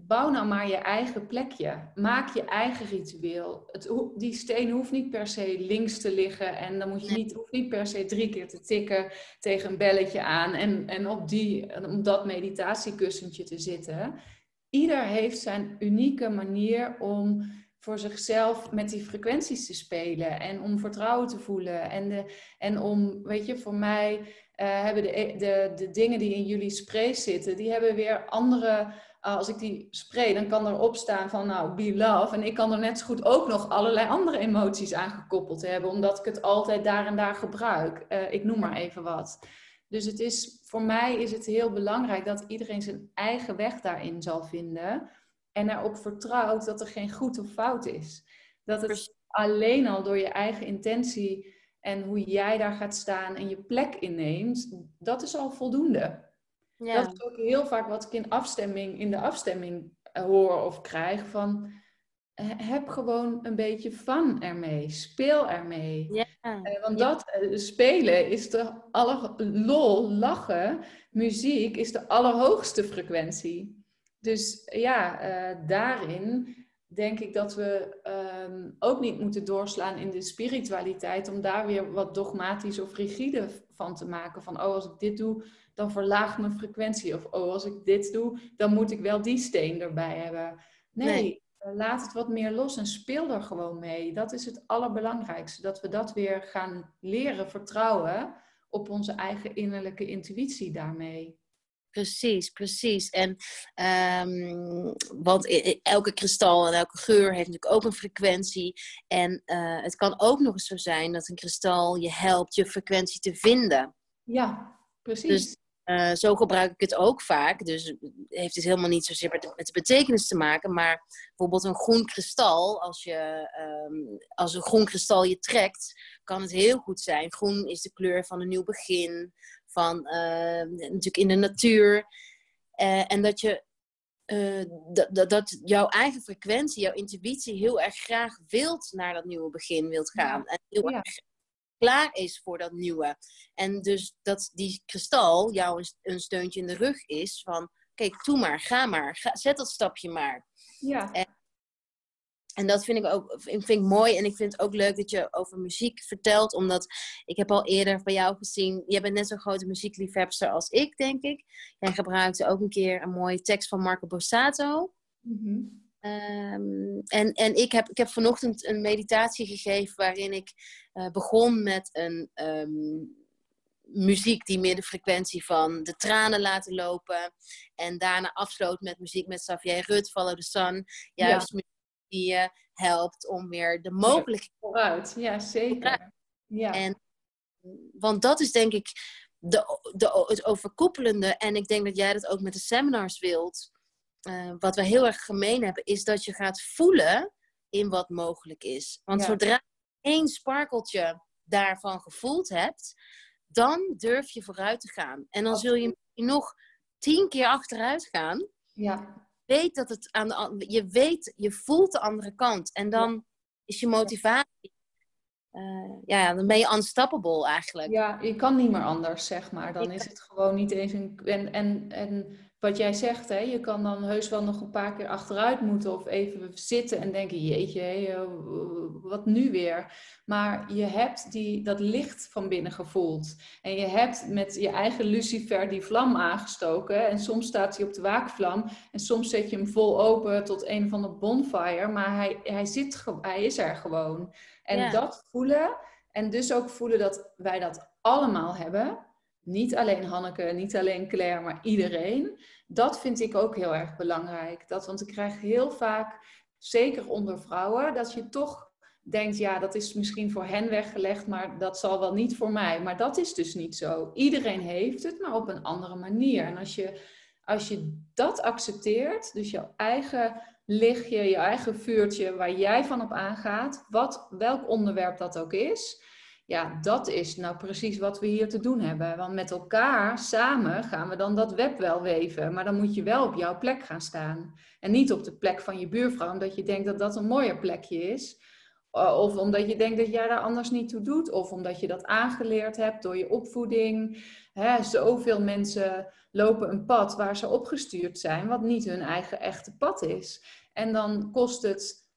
bouw nou maar je eigen plekje. Maak je eigen ritueel. Het, die steen hoeft niet per se links te liggen en dan moet je niet, hoeft niet per se drie keer te tikken tegen een belletje aan en, en op, die, op dat meditatiekussentje te zitten. Ieder heeft zijn unieke manier om voor zichzelf met die frequenties te spelen en om vertrouwen te voelen. En, de, en om, weet je, voor mij uh, hebben de, de, de dingen die in jullie spray zitten, die hebben weer andere. Uh, als ik die spray, dan kan erop staan van nou, be love. En ik kan er net zo goed ook nog allerlei andere emoties aan gekoppeld hebben, omdat ik het altijd daar en daar gebruik. Uh, ik noem maar even wat. Dus het is, voor mij is het heel belangrijk dat iedereen zijn eigen weg daarin zal vinden. En erop vertrouwt dat er geen goed of fout is. Dat het alleen al door je eigen intentie en hoe jij daar gaat staan en je plek inneemt, dat is al voldoende. Ja. Dat is ook heel vaak wat ik in afstemming, in de afstemming eh, hoor of krijg van heb gewoon een beetje fun ermee. Speel ermee. Ja. Uh, want dat uh, spelen is de aller lol, lachen, muziek is de allerhoogste frequentie. Dus ja, uh, daarin denk ik dat we um, ook niet moeten doorslaan in de spiritualiteit om daar weer wat dogmatisch of rigide van te maken. Van, oh, als ik dit doe, dan verlaagt mijn frequentie. Of, oh, als ik dit doe, dan moet ik wel die steen erbij hebben. Nee, nee. Eh, laat het wat meer los en speel er gewoon mee. Dat is het allerbelangrijkste. Dat we dat weer gaan leren vertrouwen op onze eigen innerlijke intuïtie daarmee. Precies, precies. En um, want elke kristal en elke geur heeft natuurlijk ook een frequentie. En uh, het kan ook nog eens zo zijn dat een kristal je helpt je frequentie te vinden. Ja, precies. Dus uh, zo gebruik ik het ook vaak. Dus heeft het helemaal niet zozeer met de, met de betekenis te maken. Maar bijvoorbeeld een groen kristal, als, je, um, als een groen kristal je trekt, kan het heel goed zijn. Groen is de kleur van een nieuw begin van uh, natuurlijk in de natuur. Uh, en dat je uh, dat, dat jouw eigen frequentie, jouw intuïtie heel erg graag wilt naar dat nieuwe begin wilt gaan. En heel erg klaar is voor dat nieuwe. En dus dat die kristal jou een, een steuntje in de rug is van kijk, doe maar, ga maar, ga, zet dat stapje maar. Ja. En en dat vind ik ook vind ik mooi. En ik vind het ook leuk dat je over muziek vertelt. Omdat ik heb al eerder bij jou gezien. Je bent net zo'n grote muziekliefhebster als ik, denk ik. Jij gebruikte ook een keer een mooie tekst van Marco Borsato. Mm en, en ik, heb, ik heb vanochtend een meditatie gegeven waarin ik uh, begon met een um, muziek die meer de frequentie van de tranen laten lopen. En daarna afsloot met muziek met Xavier Rut, Follow the Sun. Juist ja die je helpt om weer de mogelijkheden vooruit. Ja, zeker. Ja. En, want dat is denk ik de, de, het overkoepelende, en ik denk dat jij dat ook met de seminars wilt, uh, wat we heel erg gemeen hebben, is dat je gaat voelen in wat mogelijk is. Want zodra je één sparkeltje daarvan gevoeld hebt, dan durf je vooruit te gaan. En dan zul je nog tien keer achteruit gaan. Ja. Weet dat het aan de, je weet, je voelt de andere kant. En dan is je motivatie. Uh, ja, dan ben je unstoppable eigenlijk. Ja, je kan niet meer anders, zeg maar. Dan is het gewoon niet eens een. En, en, en wat jij zegt, hè, je kan dan heus wel nog een paar keer achteruit moeten of even zitten en denken, jeetje, hé, wat nu weer? Maar je hebt die, dat licht van binnen gevoeld. En je hebt met je eigen lucifer die vlam aangestoken. En soms staat hij op de waakvlam en soms zet je hem vol open tot een van de bonfire. Maar hij, hij, zit, hij is er gewoon. En dat voelen en dus ook voelen dat wij dat allemaal hebben niet alleen Hanneke, niet alleen Claire, maar iedereen. Dat vind ik ook heel erg belangrijk. Dat, want ik krijg heel vaak, zeker onder vrouwen, dat je toch denkt, ja, dat is misschien voor hen weggelegd, maar dat zal wel niet voor mij. Maar dat is dus niet zo. Iedereen heeft het, maar op een andere manier. En als je, als je dat accepteert, dus jouw eigen lichtje, je eigen vuurtje waar jij van op aangaat, wat, welk onderwerp dat ook is, ja, dat is nou precies wat we hier te doen hebben. Want met elkaar, samen, gaan we dan dat web wel weven. Maar dan moet je wel op jouw plek gaan staan. En niet op de plek van je buurvrouw, omdat je denkt dat dat een mooier plekje is. Of omdat je denkt dat jij daar anders niet toe doet. Of omdat je dat aangeleerd hebt door je opvoeding. Hè, zoveel mensen lopen een pad waar ze opgestuurd zijn, wat niet hun eigen echte pad is. En dan kost het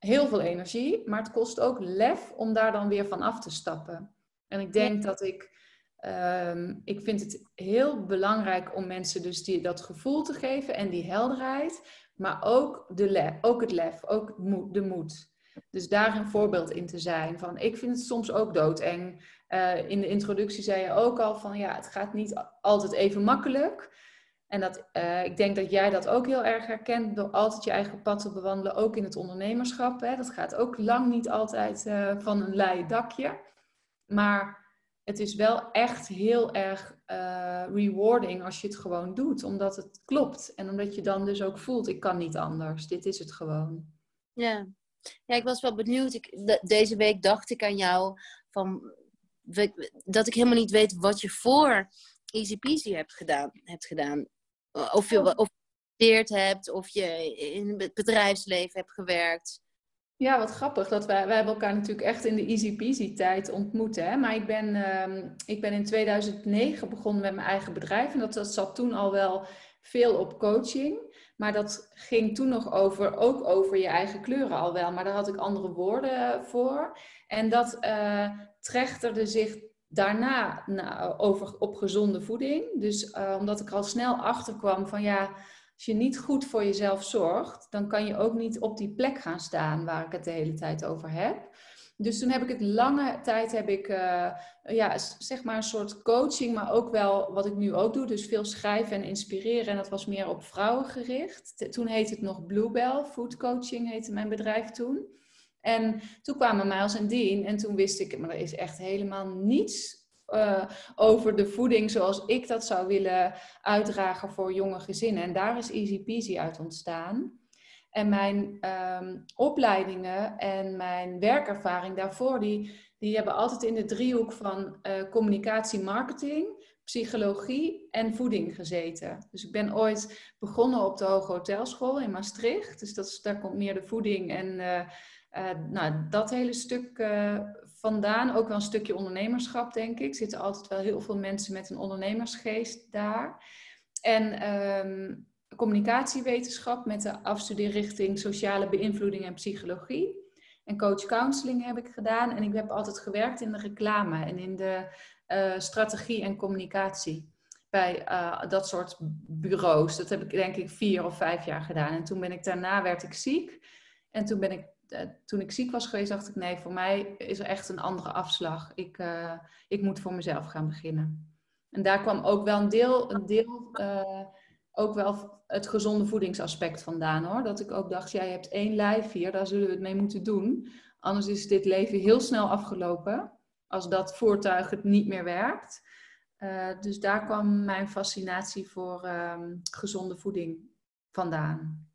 heel veel energie, maar het kost ook lef om daar dan weer van af te stappen. En ik denk dat ik, ehm, ik vind het heel belangrijk om mensen dus die, dat gevoel te geven en die helderheid, maar ook, de lef, ook het lef, ook de moed. Dus daar een voorbeeld in te zijn. Van, ik vind het soms ook doodeng. Uh, in de introductie zei je ook al van ja, het gaat niet altijd even makkelijk. En dat, uh, ik denk dat jij dat ook heel erg herkent door altijd je eigen pad te bewandelen, ook in het ondernemerschap. Hè. Dat gaat ook lang niet altijd uh, van een leien dakje. Maar het is wel echt heel erg uh, rewarding als je het gewoon doet, omdat het klopt. En omdat je dan dus ook voelt, ik kan niet anders, dit is het gewoon. Ja, ja ik was wel benieuwd. Ik, deze week dacht ik aan jou van, dat ik helemaal niet weet wat je voor Easy Peasy hebt gedaan. Hebt gedaan. Of je, of gestudeerd hebt, of je in het bedrijfsleven hebt gewerkt. Ja, wat grappig. Dat wij, wij hebben elkaar natuurlijk echt in de easy peasy tijd ontmoet. Hè? Maar ik ben, uh, ik ben in 2009 begonnen met mijn eigen bedrijf. En dat, dat zat toen al wel veel op coaching. Maar dat ging toen nog over, ook over je eigen kleuren al wel. Maar daar had ik andere woorden voor. En dat uh, trechterde zich daarna nou, over op gezonde voeding. Dus uh, omdat ik al snel achter kwam van ja, als je niet goed voor jezelf zorgt, dan kan je ook niet op die plek gaan staan waar ik het de hele tijd over heb. Dus toen heb ik het lange tijd heb ik uh, ja, zeg maar een soort coaching, maar ook wel wat ik nu ook doe, dus veel schrijven en inspireren. En dat was meer op vrouwen gericht. Toen heette het nog Bluebell, Food Coaching heette mijn bedrijf toen. En toen kwamen Miles en Dean en toen wist ik, maar er is echt helemaal niets uh, over de voeding zoals ik dat zou willen uitdragen voor jonge gezinnen. En daar is Easy Peasy uit ontstaan. En mijn um, opleidingen en mijn werkervaring daarvoor, die, die hebben altijd in de driehoek van uh, communicatie, marketing, psychologie en voeding gezeten. Dus ik ben ooit begonnen op de Hoge Hotelschool in Maastricht. Dus dat daar komt meer de voeding en uh, uh, nou, dat hele stuk uh, vandaan. Ook wel een stukje ondernemerschap, denk ik. Er zitten altijd wel heel veel mensen met een ondernemersgeest daar. En um, communicatiewetenschap met de afstudeerrichting sociale beïnvloeding en psychologie. En coach counseling heb ik gedaan. En ik heb altijd gewerkt in de reclame en in de uh, strategie en communicatie. Bij dat soort bureaus. Dat heb ik denk ik vier of vijf jaar gedaan. En toen ben ik daarna werd ik ziek. En toen ben ik eh, toen ik ziek was geweest, dacht ik: nee, voor mij is er echt een andere afslag. Ik, uh, ik moet voor mezelf gaan beginnen. En daar kwam ook wel een deel, een deel uh, ook wel het gezonde voedingsaspect vandaan hoor. Dat ik ook dacht: jij hebt één lijf hier, daar zullen we het mee moeten doen. Anders is dit leven heel snel afgelopen als dat voertuig het niet meer werkt. Dus daar kwam mijn fascinatie voor ehm, gezonde voeding vandaan.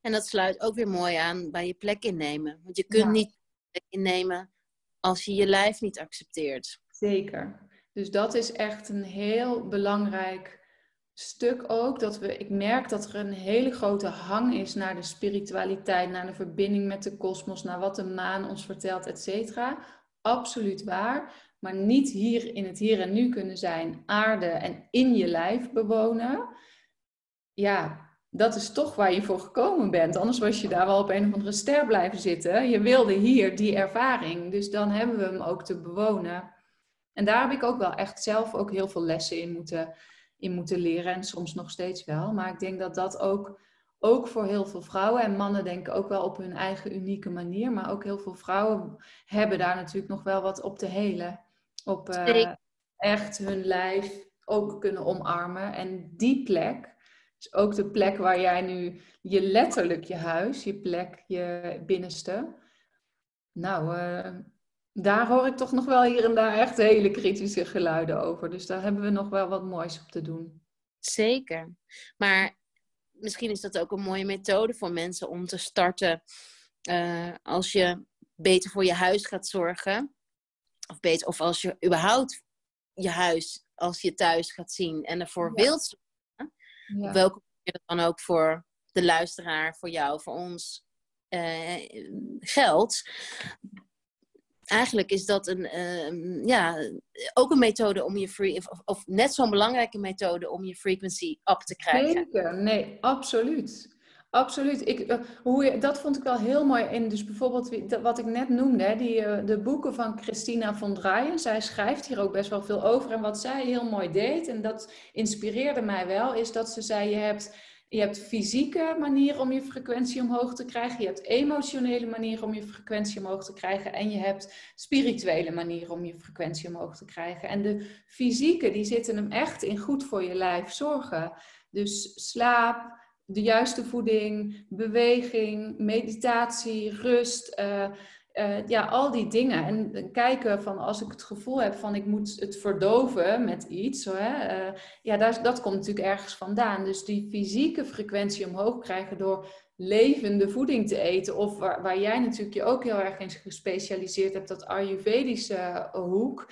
En dat sluit ook weer mooi aan bij je plek innemen. Want je kunt niet plek innemen als je je lijf niet accepteert. Zeker. Dus dat is echt een heel belangrijk stuk ook. Dat we, ik merk dat er een hele grote hang is naar de spiritualiteit, naar de verbinding met de kosmos, naar wat de maan ons vertelt, et cetera. Absoluut waar. Maar niet hier in het hier en nu kunnen zijn, aarde en in je lijf bewonen. Ja, dat is toch waar je voor gekomen bent. Anders was je daar wel op een of andere ster blijven zitten. Je wilde hier die ervaring. Dus dan hebben we hem ook te bewonen. En daar heb ik ook wel echt zelf ook heel veel lessen in moeten, in moeten leren. En soms nog steeds wel. Maar ik denk dat dat ook, ook voor heel veel vrouwen en mannen denken ook wel op hun eigen unieke manier. Maar ook heel veel vrouwen hebben daar natuurlijk nog wel wat op te helen. Op uh, echt hun lijf ook kunnen omarmen. En die plek is ook de plek waar jij nu je letterlijk je huis, je plek, je binnenste. Nou, uh, daar hoor ik toch nog wel hier en daar echt hele kritische geluiden over. Dus daar hebben we nog wel wat moois op te doen. Zeker. Maar misschien is dat ook een mooie methode voor mensen om te starten. Uh, als je beter voor je huis gaat zorgen. Of, beter, of als je überhaupt je huis als je thuis gaat zien en ervoor ja. wilt zorgen. Ja. Op welke manier dat dan ook voor de luisteraar, voor jou, voor ons uh, geldt eigenlijk is dat een, uh, ja, ook een methode om je free, of, of net zo'n belangrijke methode om je frequency up te krijgen. Zeker, nee, absoluut. Absoluut. Ik, uh, hoe je, dat vond ik wel heel mooi in. Dus bijvoorbeeld wat ik net noemde, die, uh, de boeken van Christina von Draaien. Zij schrijft hier ook best wel veel over. En wat zij heel mooi deed, en dat inspireerde mij wel, is dat ze zei: je hebt je hebt fysieke manieren om je frequentie omhoog te krijgen. Je hebt emotionele manieren om je frequentie omhoog te krijgen. En je hebt spirituele manieren om je frequentie omhoog te krijgen. En de fysieke, die zitten hem echt in goed voor je lijf zorgen. Dus slaap, de juiste voeding, beweging, meditatie, rust. Uh, uh, ja, al die dingen. En kijken van als ik het gevoel heb van ik moet het verdoven met iets. Uh, ja, dat komt natuurlijk ergens vandaan. Dus die fysieke frequentie omhoog krijgen door levende voeding te eten. Of waar, waar jij natuurlijk je ook heel erg in gespecialiseerd hebt, dat Ayurvedische hoek.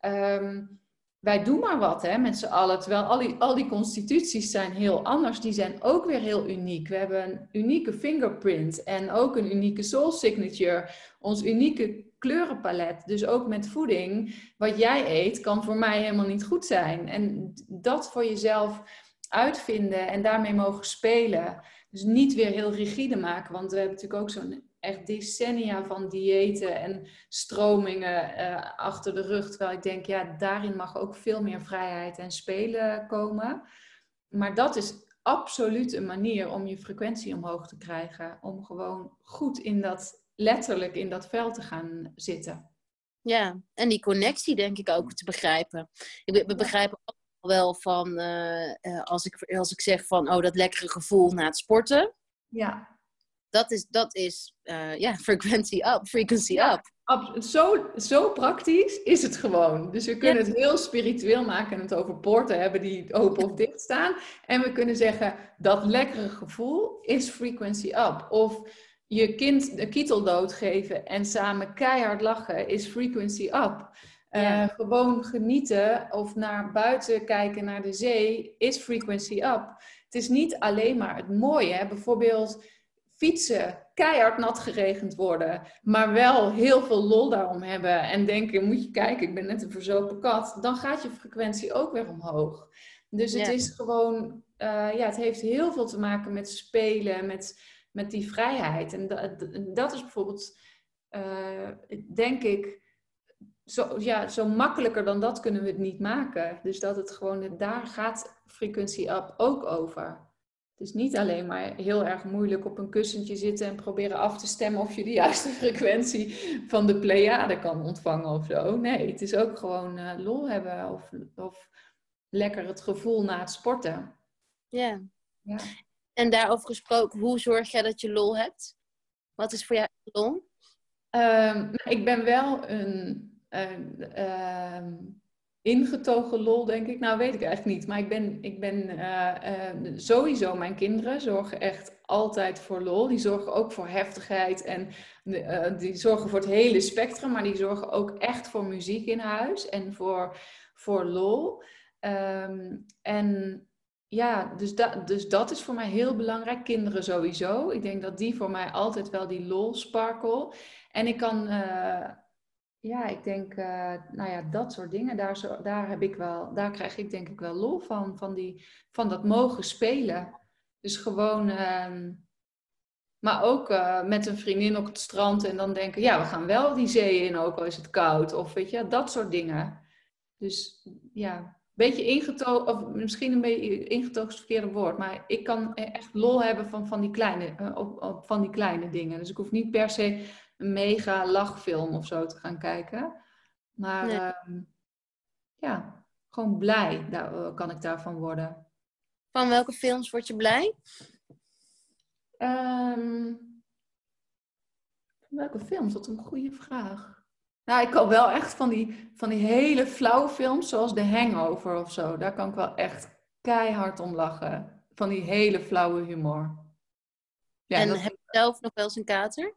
Um, wij doen maar wat hè, met z'n allen. Terwijl al die, al die constituties zijn heel anders. Die zijn ook weer heel uniek. We hebben een unieke fingerprint en ook een unieke soul signature. Ons unieke kleurenpalet. Dus ook met voeding. Wat jij eet kan voor mij helemaal niet goed zijn. En dat voor jezelf uitvinden en daarmee mogen spelen. Dus niet weer heel rigide maken. Want we hebben natuurlijk ook zo'n echt decennia van diëten en stromingen uh, achter de rug. Terwijl ik denk, ja, daarin mag ook veel meer vrijheid en spelen komen. Maar dat is absoluut een manier om je frequentie omhoog te krijgen. Om gewoon goed in dat, letterlijk in dat veld te gaan zitten. Ja, en die connectie denk ik ook te begrijpen. We begrijpen ook wel van, uh, als, ik, als ik zeg van, oh, dat lekkere gevoel na het sporten. Ja dat is, dat is uh, ja, <laughs> frequency up, frequency up. Zo, zo praktisch is het gewoon. Dus we kunnen het heel spiritueel maken en het over poorten hebben die open of dicht staan. En we kunnen zeggen, dat lekkere gevoel is frequency up. Of je kind de kietel doodgeven en samen keihard lachen is frequency up. Uh, gewoon genieten of naar buiten kijken naar de zee is frequency up. Het is niet alleen maar het mooie. Hè? Bijvoorbeeld fietsen, keihard nat geregend worden, maar wel heel veel lol daarom hebben en denken, moet je kijken, ik ben net een verzopen kat, dan gaat je frequentie ook weer omhoog. Dus het is gewoon, uh, ja, het heeft heel veel te maken met spelen, met, met die vrijheid. En dat, dat is bijvoorbeeld, uh, denk ik, zo, ja, zo makkelijker dan dat kunnen we het niet maken. Dus dat het gewoon, daar gaat frequentie up ook over. Het is niet alleen maar heel erg moeilijk op een kussentje zitten en proberen af te stemmen of je de <laughs> juiste frequentie van de Pleiade kan ontvangen of zo. Nee, het is ook gewoon uh, lol hebben of, of lekker het gevoel na het sporten. Ja. ja. En daarover gesproken, hoe zorg jij dat je lol hebt? Wat is voor jou lol? Um, ik ben wel een, een um, ingetogen lol, denk ik. Nou, weet ik eigenlijk niet. Maar ik ben, ik ben uh, uh, sowieso, mijn kinderen zorgen echt altijd voor lol. Die zorgen ook voor heftigheid en uh, die zorgen voor het hele spectrum. Maar die zorgen ook echt voor muziek in huis en voor, voor lol. Um, en ja, dus, dat dus dat is voor mij heel belangrijk. Kinderen sowieso. Ik denk dat die voor mij altijd wel die lol sparkle. En ik kan ja, ik denk, uh, nou ja, dat soort dingen, daar, zo, daar, heb ik wel, daar krijg ik denk ik wel lol van, van, die, van dat mogen spelen. Dus gewoon, uh, maar ook uh, met een vriendin op het strand en dan denken, ja, we gaan wel die zee in, ook al is het koud. Of weet je, dat soort dingen. Dus ja, een beetje ingetogen, of misschien een beetje ingetogen is het verkeerde woord, maar ik kan e-, echt lol hebben van, van, die kleine, op, op, van die kleine dingen. Dus ik hoef niet per se een mega lachfilm of zo te gaan kijken. Maar ehm, ja, gewoon blij daar, eh, kan ik daarvan worden. Van welke films word je blij? Um, welke films? Dat is een goede vraag. Nou, ik kan wel echt van die, van die hele flauwe films, zoals The Hangover of zo. Daar kan ik wel echt keihard om lachen. Van die hele flauwe humor. Ja, en heb je zelf nog wel eens een kater?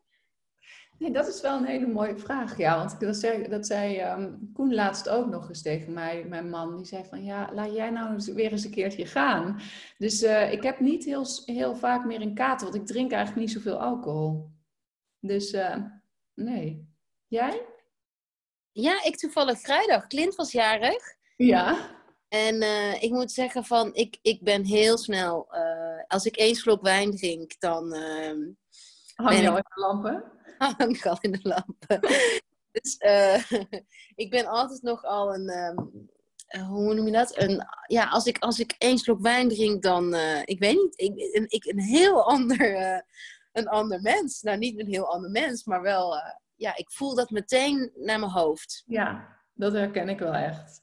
Nee, dat is wel een hele mooie vraag. Ja, want dat zei, dat zei um, Koen laatst ook nog eens tegen mij, mijn man. Die zei van, ja, laat jij nou weer eens een keertje gaan. Dus uh, ik heb niet heel, heel vaak meer een kater, want ik drink eigenlijk niet zoveel alcohol. Dus uh, nee. Jij? Ja, ik toevallig vrijdag. Clint was jarig. Ja. En uh, ik moet zeggen van, ik, ik ben heel snel... als ik één slok wijn drink, dan... Hang je al in de lampen? <laughs> hang al in de lampen. <laughs> dus uh, <laughs> ik ben altijd nog al een, um, hoe noem je dat? Een, ja, als ik, als ik één slok wijn drink, dan, uh, ik weet niet, ik, een, ik, een heel ander, uh, een ander mens. Nou, niet een heel ander mens, maar wel, ja, ik voel dat meteen naar mijn hoofd. Ja, dat herken ik wel echt.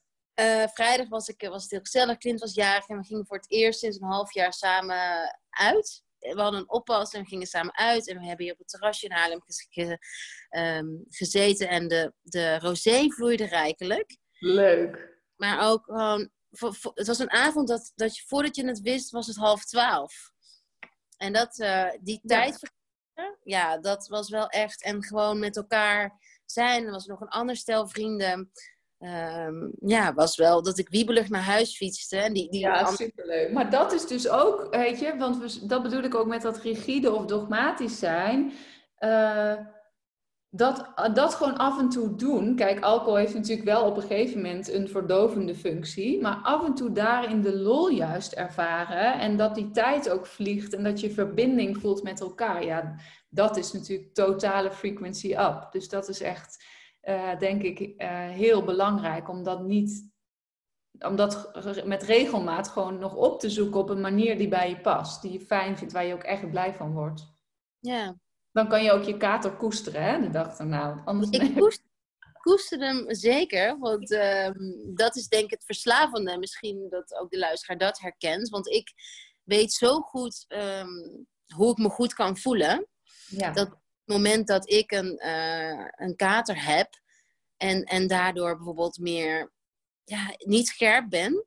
vrijdag was, ik, was het heel gezellig, Clint was jarig en we gingen voor het eerst sinds een half jaar samen uit we hadden een oppas en we gingen samen uit. En we hebben hier op het terrasje in Haarlem ehm, gezeten. En de, de rosé vloeide rijkelijk. Leuk. Maar ook gewoon... het was een avond dat, dat je, voordat je het wist, was het half twaalf. En dat, uh, die tijd... Ja, dat was wel echt... En gewoon met elkaar zijn. Er was nog een ander stel vrienden. Um, ja, was wel dat ik wiebelig naar huis fietste. En die, die ja, superleuk. Maar dat is dus ook, weet je, want we, dat bedoel ik ook met dat rigide of dogmatisch zijn. Uh, dat, dat gewoon af en toe doen. Kijk, alcohol heeft natuurlijk wel op een gegeven moment een verdovende functie. Maar af en toe daarin de lol juist ervaren. En dat die tijd ook vliegt en dat je verbinding voelt met elkaar. Ja, dat is natuurlijk totale frequency up. Dus dat is echt uh, denk ik uh, heel belangrijk om dat niet, om dat met regelmaat gewoon nog op te zoeken op een manier die bij je past, die je fijn vindt, waar je ook echt blij van wordt. Ja. Dan kan je ook je kater koesteren, hè, de dag erna. Anders ik <laughs> koester, koester hem zeker, want uh, dat is denk ik het verslavende. Misschien dat ook de luisteraar dat herkent, want ik weet zo goed um, hoe ik me goed kan voelen. Ja. Dat moment dat ik een, uh, een kater heb en, en daardoor bijvoorbeeld meer ja, niet scherp ben.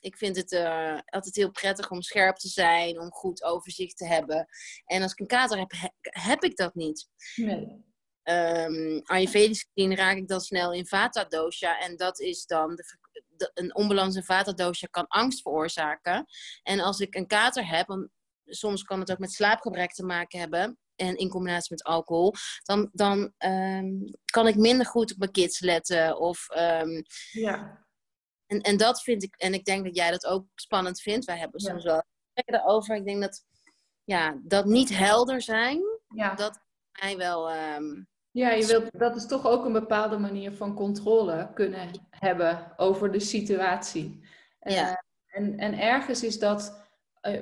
Ik vind het uh, altijd heel prettig om scherp te zijn, om goed overzicht te hebben. En als ik een kater heb, heb ik dat niet. Nee. Um, Ayurvedisch gezien raak ik dan snel in Vata dosha. En dat is dan de, de, een onbalans in Vata dosha kan angst veroorzaken. En als ik een kater heb, dan, soms kan het ook met slaapgebrek te maken hebben en in combinatie met alcohol, dan, dan um, kan ik minder goed op mijn kids letten. Of, um, ja. En, en dat vind ik, en ik denk dat jij dat ook spannend vindt. Wij hebben soms wel erover. Ik denk dat ja, dat niet helder zijn, ja. dat mij wel. Um, ja, je wilt, dat is toch ook een bepaalde manier van controle kunnen hebben over de situatie. Ja. Uh, en, en ergens is dat eh,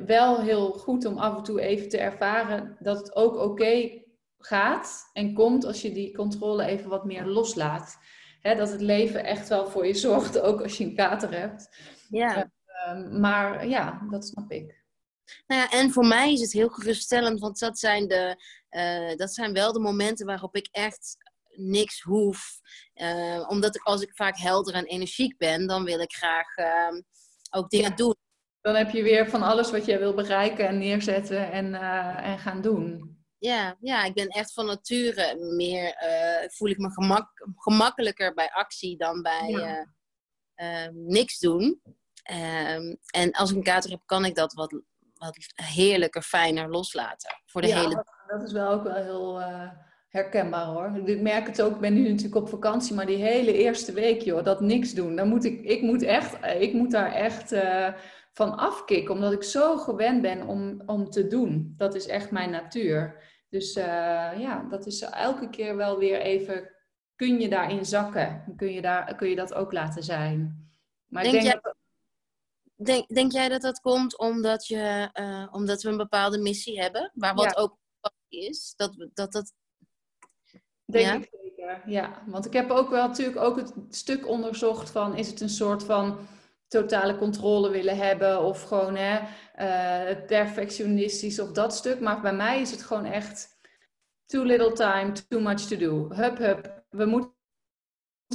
wel heel goed om af en toe even te ervaren dat het ook oké gaat en komt als je die controle even wat meer loslaat. dat het leven echt wel voor je zorgt, <laughs> ook als je een kater hebt. Ja. Uh, maar ja, dat snap ik. Nou ja, en voor mij is het heel geruststellend, want dat zijn, de, uh, dat zijn wel de momenten waarop ik echt niks hoef. Uh, omdat ik, als ik vaak helder en energiek ben, dan wil ik graag uh, ook dingen doen. Dan heb je weer van alles wat jij wil bereiken en neerzetten en, uh, en gaan doen. Ja, ja, ik ben echt van nature meer, uh, voel ik me gemak, gemakkelijker bij actie dan bij ja. niks doen. Um, en als ik een kater heb, kan ik dat wat, wat heerlijker, fijner loslaten. Voor de ja, hele... dat is wel ook wel heel herkenbaar hoor. Ik merk het ook, ik ben nu natuurlijk op vakantie, maar die hele eerste week joh, dat niks doen. Dan moet ik, ik moet echt, ik moet daar echt van afkicken, omdat ik zo gewend ben om, om te doen. Dat is echt mijn natuur. Dus uh, ja, dat is elke keer wel weer even, kun je daarin zakken? Kun je, daar, kun je dat ook laten zijn? Maar denk ik denk jij... dat Denk, denk jij dat dat komt omdat, je, uh, omdat we een bepaalde missie hebben? Waar wat ja. ook is? Dat dat... dat Denk ja? ik zeker, ja. Want ik heb ook wel natuurlijk ook het stuk onderzocht van... is het een soort van totale controle willen hebben... of gewoon hè, uh, perfectionistisch of dat stuk. Maar bij mij is het gewoon echt... too little time, too much to do. Hup, hup. We moeten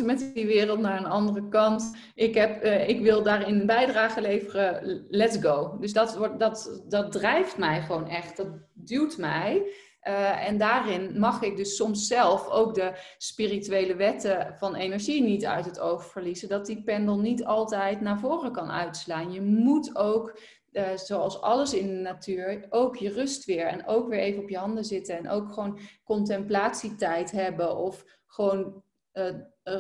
met die wereld naar een andere kant. Ik, heb, uh, ik wil daarin een bijdrage leveren. Let's go. Dus dat, wordt, dat, dat drijft mij gewoon echt. Dat duwt mij. Uh, en daarin mag ik dus soms zelf ook de spirituele wetten van energie niet uit het oog verliezen. Dat die pendel niet altijd naar voren kan uitslaan. Je moet ook, uh, zoals alles in de natuur, ook je rust weer. En ook weer even op je handen zitten. En ook gewoon contemplatietijd hebben. Of gewoon uh,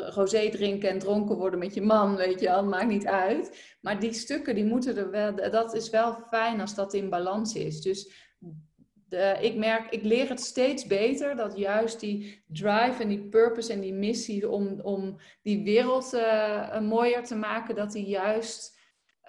rosé drinken en dronken worden met je man, weet je wel, maakt niet uit. Maar die stukken, die moeten er wel, dat is wel fijn als dat in balans is. Dus de, ik merk, ik leer het steeds beter dat juist die drive en die purpose en die missie om, om die wereld uh, mooier te maken, dat die juist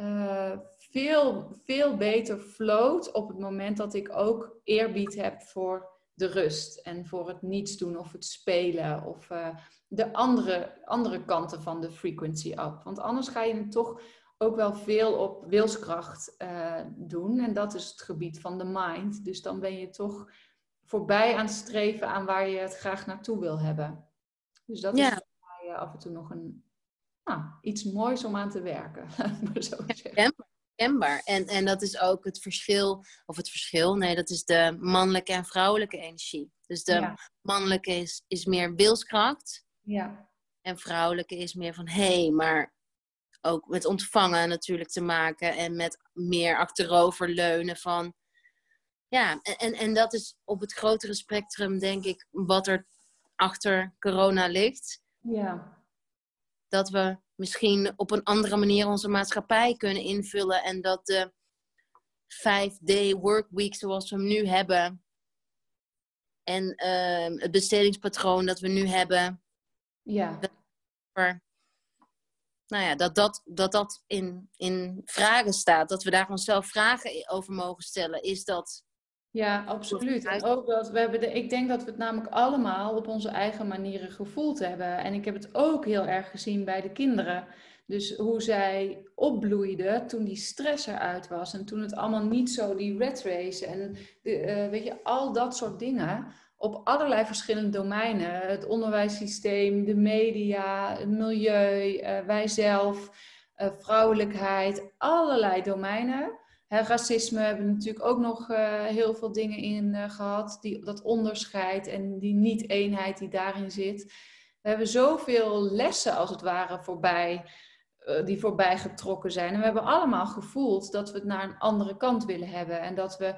uh, veel, veel beter floot op het moment dat ik ook eerbied heb voor de rust en voor het niets doen of het spelen of uh, de andere, andere kanten van de frequency up. Want anders ga je het toch ook wel veel op wilskracht uh, doen en dat is het gebied van de mind. Dus dan ben je toch voorbij aan het streven aan waar je het graag naartoe wil hebben. Dus dat ja. is voor mij af en toe nog een, nou, iets moois om aan te werken. <laughs> maar zo herkenbaar. En, en dat is ook het verschil, of het verschil, nee, dat is de mannelijke en vrouwelijke energie. Dus de mannelijke is, is meer wilskracht. Ja. En vrouwelijke is meer van hé, hey, maar ook met ontvangen natuurlijk te maken en met meer achterover leunen van. Ja, en, en dat is op het grotere spectrum, denk ik, wat er achter corona ligt. Ja. Dat we misschien op een andere manier onze maatschappij kunnen invullen. En dat de vijf-day workweek zoals we hem nu hebben. En uh, het bestedingspatroon dat we nu hebben. Ja. Nou ja, dat dat, dat, dat in, in vragen staat. Dat we daar onszelf vragen over mogen stellen. Is dat ja, absoluut. En ook dat we hebben de, ik denk dat we het namelijk allemaal op onze eigen manieren gevoeld hebben. En ik heb het ook heel erg gezien bij de kinderen. Dus hoe zij opbloeiden toen die stress eruit was. En toen het allemaal niet zo, die red race en de, uh, weet je, al dat soort dingen. Op allerlei verschillende domeinen. Het onderwijssysteem, de media, het milieu, uh, wij zelf, uh, vrouwelijkheid. Allerlei domeinen racisme hebben natuurlijk ook nog uh, heel veel dingen in gehad. Die, dat onderscheid en die niet-eenheid die daarin zit. We hebben zoveel lessen als het ware voorbij, die voorbij getrokken zijn. En we hebben allemaal gevoeld dat we het naar een andere kant willen hebben. En dat we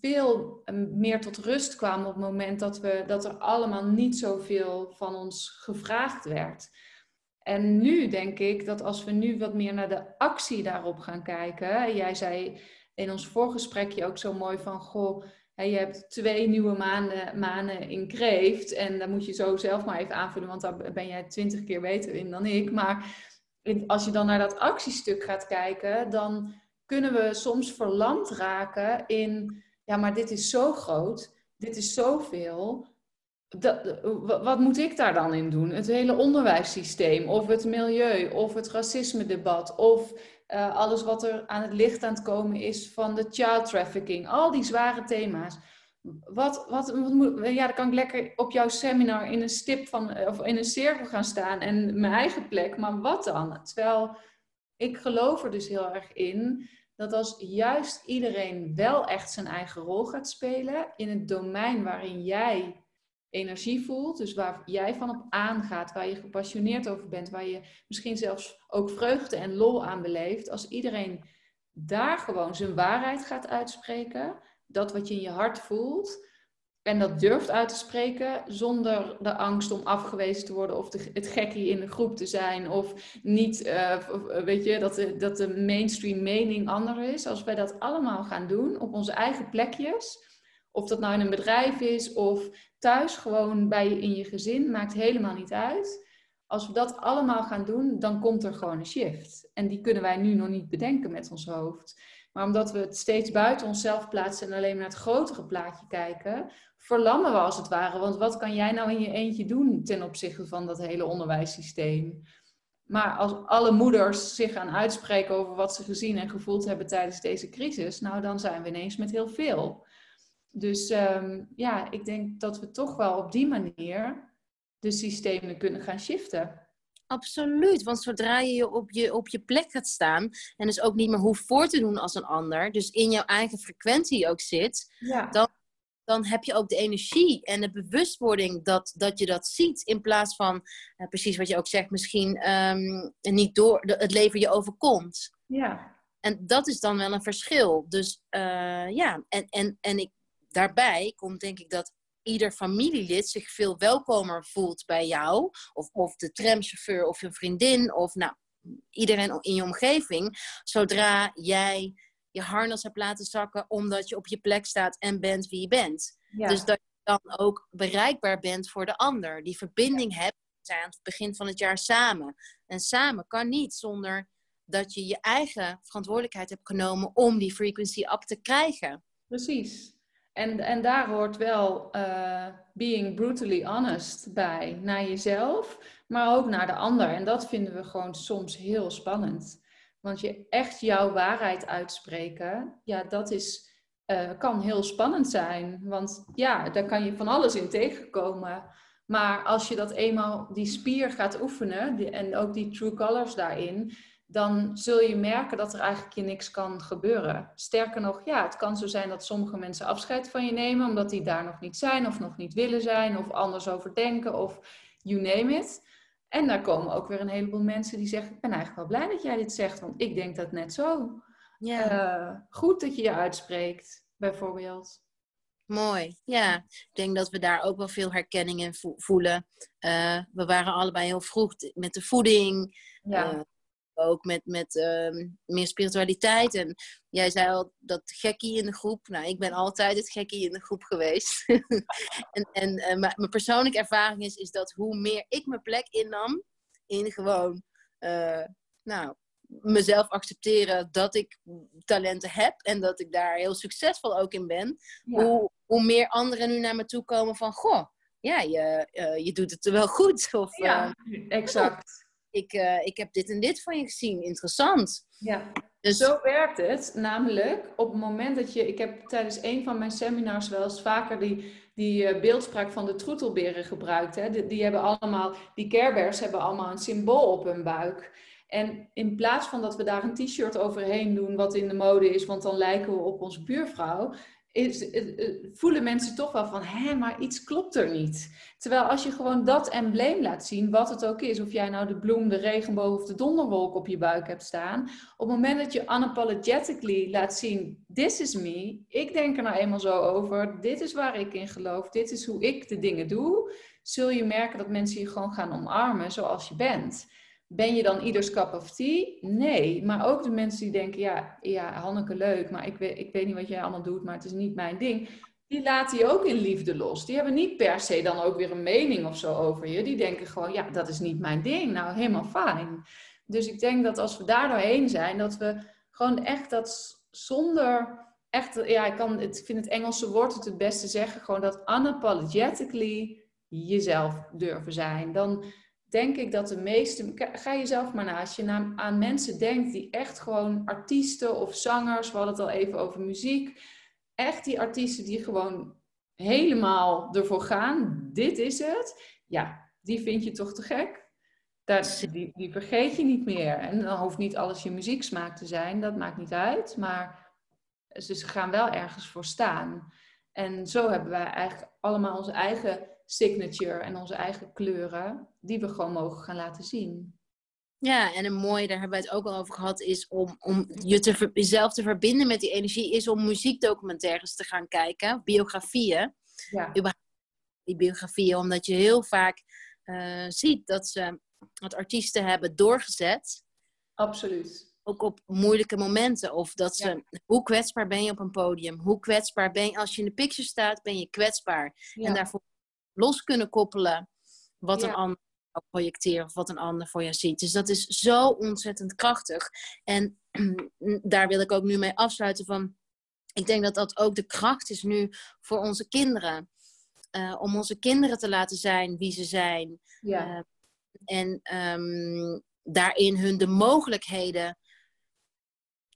veel meer tot rust kwamen op het moment dat, we, dat er allemaal niet zoveel van ons gevraagd werd. En nu denk ik dat als we nu wat meer naar de actie daarop gaan kijken. Jij zei in ons voorgesprekje ook zo mooi van: Goh, je hebt twee nieuwe maanden, maanden in kreeft. En dan moet je zo zelf maar even aanvullen, want daar ben jij twintig keer beter in dan ik. Maar als je dan naar dat actiestuk gaat kijken, dan kunnen we soms verlamd raken in: ja, maar dit is zo groot, dit is zoveel dat, wat moet ik daar dan in doen? Het hele onderwijssysteem, of het milieu, of het racisme-debat, of uh, alles wat er aan het licht aan het komen is van de child trafficking, al die zware thema's. wat, wat, wat ja, dan kan ik lekker op jouw seminar in een stip van, of in een cirkel gaan staan en mijn eigen plek. Maar wat dan? Terwijl ik geloof er dus heel erg in dat als juist iedereen wel echt zijn eigen rol gaat spelen in het domein waarin jij energie voelt, dus waar jij van op aangaat, waar je gepassioneerd over bent, waar je misschien zelfs ook vreugde en lol aan beleeft, als iedereen daar gewoon zijn waarheid gaat uitspreken, dat wat je in je hart voelt, en dat durft uit te spreken zonder de angst om afgewezen te worden of het gekkie in de groep te zijn of niet, uh, weet je, dat de, dat de mainstream mening anders is. Als wij dat allemaal gaan doen op onze eigen plekjes, of dat nou in een bedrijf is of thuis gewoon bij je in je gezin, maakt helemaal niet uit. Als we dat allemaal gaan doen, dan komt er gewoon een shift. En die kunnen wij nu nog niet bedenken met ons hoofd. Maar omdat we het steeds buiten onszelf plaatsen en alleen maar naar het grotere plaatje kijken, verlammen we als het ware. Want wat kan jij nou in je eentje doen ten opzichte van dat hele onderwijssysteem? Maar als alle moeders zich gaan uitspreken over wat ze gezien en gevoeld hebben tijdens deze crisis, nou dan zijn we ineens met heel veel. Dus um, ja, ik denk dat we toch wel op die manier de systemen kunnen gaan shiften. Absoluut, want zodra je op je, op je plek gaat staan en dus ook niet meer hoeft voor te doen als een ander, dus in jouw eigen frequentie ook zit, ja. dan, dan heb je ook de energie en de bewustwording dat, dat je dat ziet. In plaats van, uh, precies wat je ook zegt, misschien um, niet door het leven je overkomt. Ja. En dat is dan wel een verschil. Dus uh, ja, en, en, en ik, daarbij komt denk ik dat ieder familielid zich veel welkomer voelt bij jou. Of, of de tramchauffeur of je vriendin of nou, iedereen in je omgeving. Zodra jij je harnas hebt laten zakken omdat je op je plek staat en bent wie je bent. Dus dat je dan ook bereikbaar bent voor de ander. Die verbinding hebt. We zijn aan het begin van het jaar samen. En samen kan niet zonder dat je je eigen verantwoordelijkheid hebt genomen om die frequency up te krijgen. Precies. En, en daar hoort wel uh, being brutally honest bij, naar jezelf, maar ook naar de ander. En dat vinden we gewoon soms heel spannend. Want je echt jouw waarheid uitspreken, ja, dat is, uh, kan heel spannend zijn. Want ja, daar kan je van alles in tegenkomen. Maar als je dat eenmaal, die spier gaat oefenen, en ook die true colors daarin, dan zul je merken dat er eigenlijk je niks kan gebeuren. Sterker nog, ja, het kan zo zijn dat sommige mensen afscheid van je nemen omdat die daar nog niet zijn of nog niet willen zijn of anders over denken of you name it. En daar komen ook weer een heleboel mensen die zeggen, ik ben eigenlijk wel blij dat jij dit zegt, want ik denk dat net zo. Ja. Uh, goed dat je je uitspreekt, bijvoorbeeld. Mooi, ja. Ik denk dat we daar ook wel veel herkenning in voelen. Uh, we waren allebei heel vroeg met de voeding. Ja. Uh, ook met, met uh, meer spiritualiteit. En jij zei al dat gekkie in de groep. Nou, ik ben altijd het gekkie in de groep geweest. <laughs> en en uh, mijn persoonlijke ervaring is, is dat hoe meer ik mijn plek innam, in gewoon, uh, nou, mezelf accepteren dat ik talenten heb en dat ik daar heel succesvol ook in ben, hoe, hoe meer anderen nu naar me toe komen van, goh, ja, je, uh, je doet het wel goed. Of, ja, exact ik, uh, ik heb dit en dit van je gezien, interessant. Ja, dus... zo werkt het. Namelijk, op het moment dat je... Ik heb tijdens een van mijn seminars wel eens vaker die, die uh, beeldspraak van de troetelberen gebruikt. Hè. Die, die hebben allemaal, die Care hebben allemaal een symbool op hun buik. En in plaats van dat we daar een t-shirt overheen doen, wat in de mode is, want dan lijken we op onze buurvrouw, is, eh, eh, voelen mensen toch wel van, hé, maar iets klopt er niet. Terwijl als je gewoon dat embleem laat zien, wat het ook is, of jij nou de bloem, de regenboog of de donderwolk op je buik hebt staan, op het moment dat je unapologetically laat zien, this is me, ik denk er nou eenmaal zo over, dit is waar ik in geloof, dit is hoe ik de dingen doe, zul je merken dat mensen je gewoon gaan omarmen zoals je bent. Ben je dan ieders cup of tea? Nee. Maar ook de mensen die denken, ja, ja Hanneke leuk, maar ik weet, ik weet niet wat jij allemaal doet, maar het is niet mijn ding. Die laten je ook in liefde los. Die hebben niet per se dan ook weer een mening of zo over je. Die denken gewoon, ja, dat is niet mijn ding. Nou, helemaal fijn. Dus ik denk dat als we daar doorheen zijn, dat we gewoon echt dat zonder echt, ja, ik, kan, ik vind het Engelse woord het het beste zeggen, gewoon dat unapologetically jezelf durven zijn. Dan denk ik dat de meeste. Ga jezelf maar na. Als je aan mensen denkt die echt gewoon artiesten of zangers, we hadden het al even over muziek. Echt die artiesten die gewoon helemaal ervoor gaan, dit is het, ja, die vind je toch te gek? Dat, die, die vergeet je niet meer. En dan hoeft niet alles je muzieksmaak te zijn, dat maakt niet uit. Maar ze gaan wel ergens voor staan. En zo hebben wij eigenlijk allemaal onze eigen signature en onze eigen kleuren, die we gewoon mogen gaan laten zien. Ja, en een mooie, daar hebben we het ook al over gehad, is om, om je te, jezelf te verbinden met die energie, is om muziekdocumentaires te gaan kijken, biografieën. Ja. Die biografieën, omdat je heel vaak uh, ziet dat ze wat artiesten hebben doorgezet. Absoluut. Ook op moeilijke momenten. Of dat ze, hoe kwetsbaar ben je op een podium? Hoe kwetsbaar ben je, als je in de picture staat, ben je kwetsbaar. En daarvoor los kunnen koppelen wat een ander projecteren of wat een ander voor je ziet. Dus dat is zo ontzettend krachtig. En <clears throat> daar wil ik ook nu mee afsluiten van. Ik denk dat dat ook de kracht is nu voor onze kinderen. Uh, om onze kinderen te laten zijn wie ze zijn. Ja. Uh, en um, daarin hun de mogelijkheden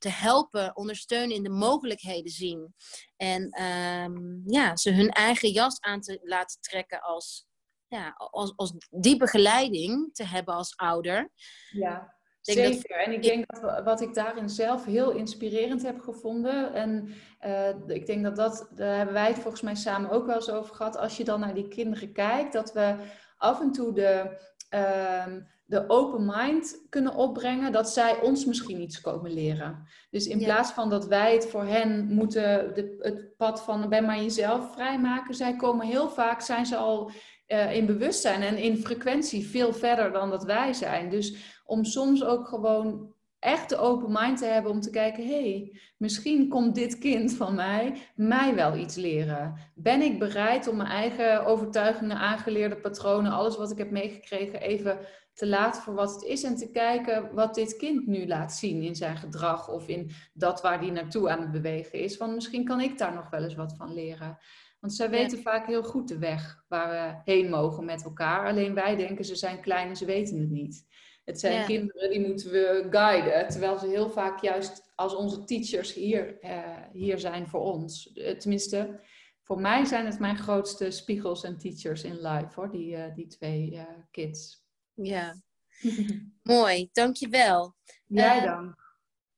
te helpen, ondersteunen in de mogelijkheden zien. En um, ja, ze hun eigen jas aan te laten trekken als, ja, als, als die begeleiding te hebben als ouder. Ja. Zeker. En ik denk dat wat ik daarin zelf heel inspirerend heb gevonden. En uh, ik denk dat dat, daar hebben wij het volgens mij samen ook wel eens over gehad. Als je dan naar die kinderen kijkt, dat we af en toe de, uh, de open mind kunnen opbrengen, dat zij ons misschien iets komen leren. Dus in plaats van dat wij het voor hen moeten, de, het pad van ben maar jezelf vrijmaken, zij komen heel vaak, zijn ze al uh, in bewustzijn en in frequentie veel verder dan dat wij zijn. Dus om soms ook gewoon echt de open mind te hebben om te kijken, hé, hey, misschien komt dit kind van mij mij wel iets leren. Ben ik bereid om mijn eigen overtuigingen, aangeleerde patronen, alles wat ik heb meegekregen, even te laten voor wat het is en te kijken wat dit kind nu laat zien in zijn gedrag of in dat waar die naartoe aan het bewegen is. Want misschien kan ik daar nog wel eens wat van leren. Want zij weten vaak heel goed de weg waar we heen mogen met elkaar. Alleen wij denken ze zijn klein en ze weten het niet. Het zijn kinderen die moeten we guiden, terwijl ze heel vaak juist als onze teachers hier, uh, hier zijn voor ons. Eh, tenminste, voor mij zijn het mijn grootste spiegels en teachers in life, hoor, die, uh, die twee kids. Ja, <laughs> mooi, dankjewel. Jij dan?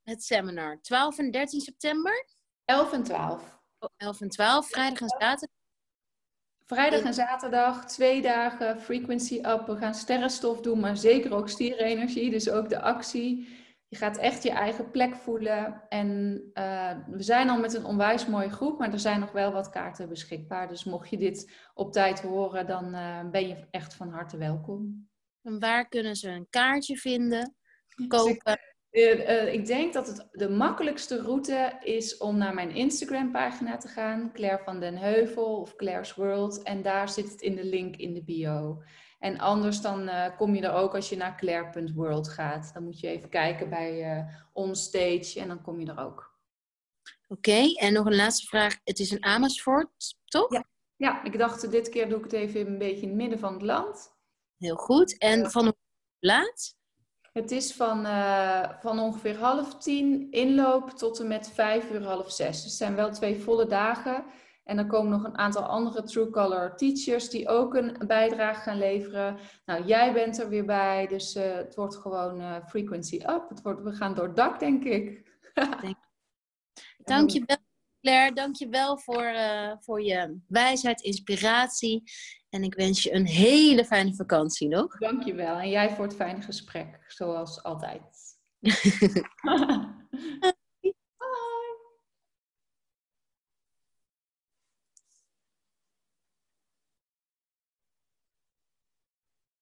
Het seminar, 12 en 13 september? 11 en 12. 11 en 12, vrijdag en zaterdag. Vrijdag en zaterdag, twee dagen frequency up. We gaan sterrenstof doen, maar zeker ook stierenergie. Dus ook de actie. Je gaat echt je eigen plek voelen. En uh, we zijn al met een onwijs mooie groep, maar er zijn nog wel wat kaarten beschikbaar. Dus mocht je dit op tijd horen, dan uh, ben je echt van harte welkom. En waar kunnen ze een kaartje vinden, kopen? Uh, uh, ik denk dat het de makkelijkste route is om naar mijn Instagram pagina te gaan. Claire van den Heuvel of Claire's World. En daar zit het in de link in de bio. En anders dan uh, kom je er ook als je naar claire.world gaat. Dan moet je even kijken bij onstage en dan kom je er ook. Oké, okay, en nog een laatste vraag. Het is in Amersfoort, toch? Ja. ja, ik dacht dit keer doe ik het even een beetje in het midden van het land. Heel goed. En van hoe laat? Het is van, uh, van ongeveer half tien inloop tot en met vijf uur, half zes. Dus het zijn wel twee volle dagen. En dan komen nog een aantal andere True Color teachers die ook een bijdrage gaan leveren. Nou, jij bent er weer bij, dus uh, het wordt gewoon uh, frequency up. Het wordt, we gaan door het dak, denk ik. Dankjewel, <laughs> Claire. Dankjewel voor, uh, voor je wijsheid, inspiratie. En ik wens je een hele fijne vakantie nog. Dankjewel. En jij voor het fijne gesprek, zoals altijd. <laughs>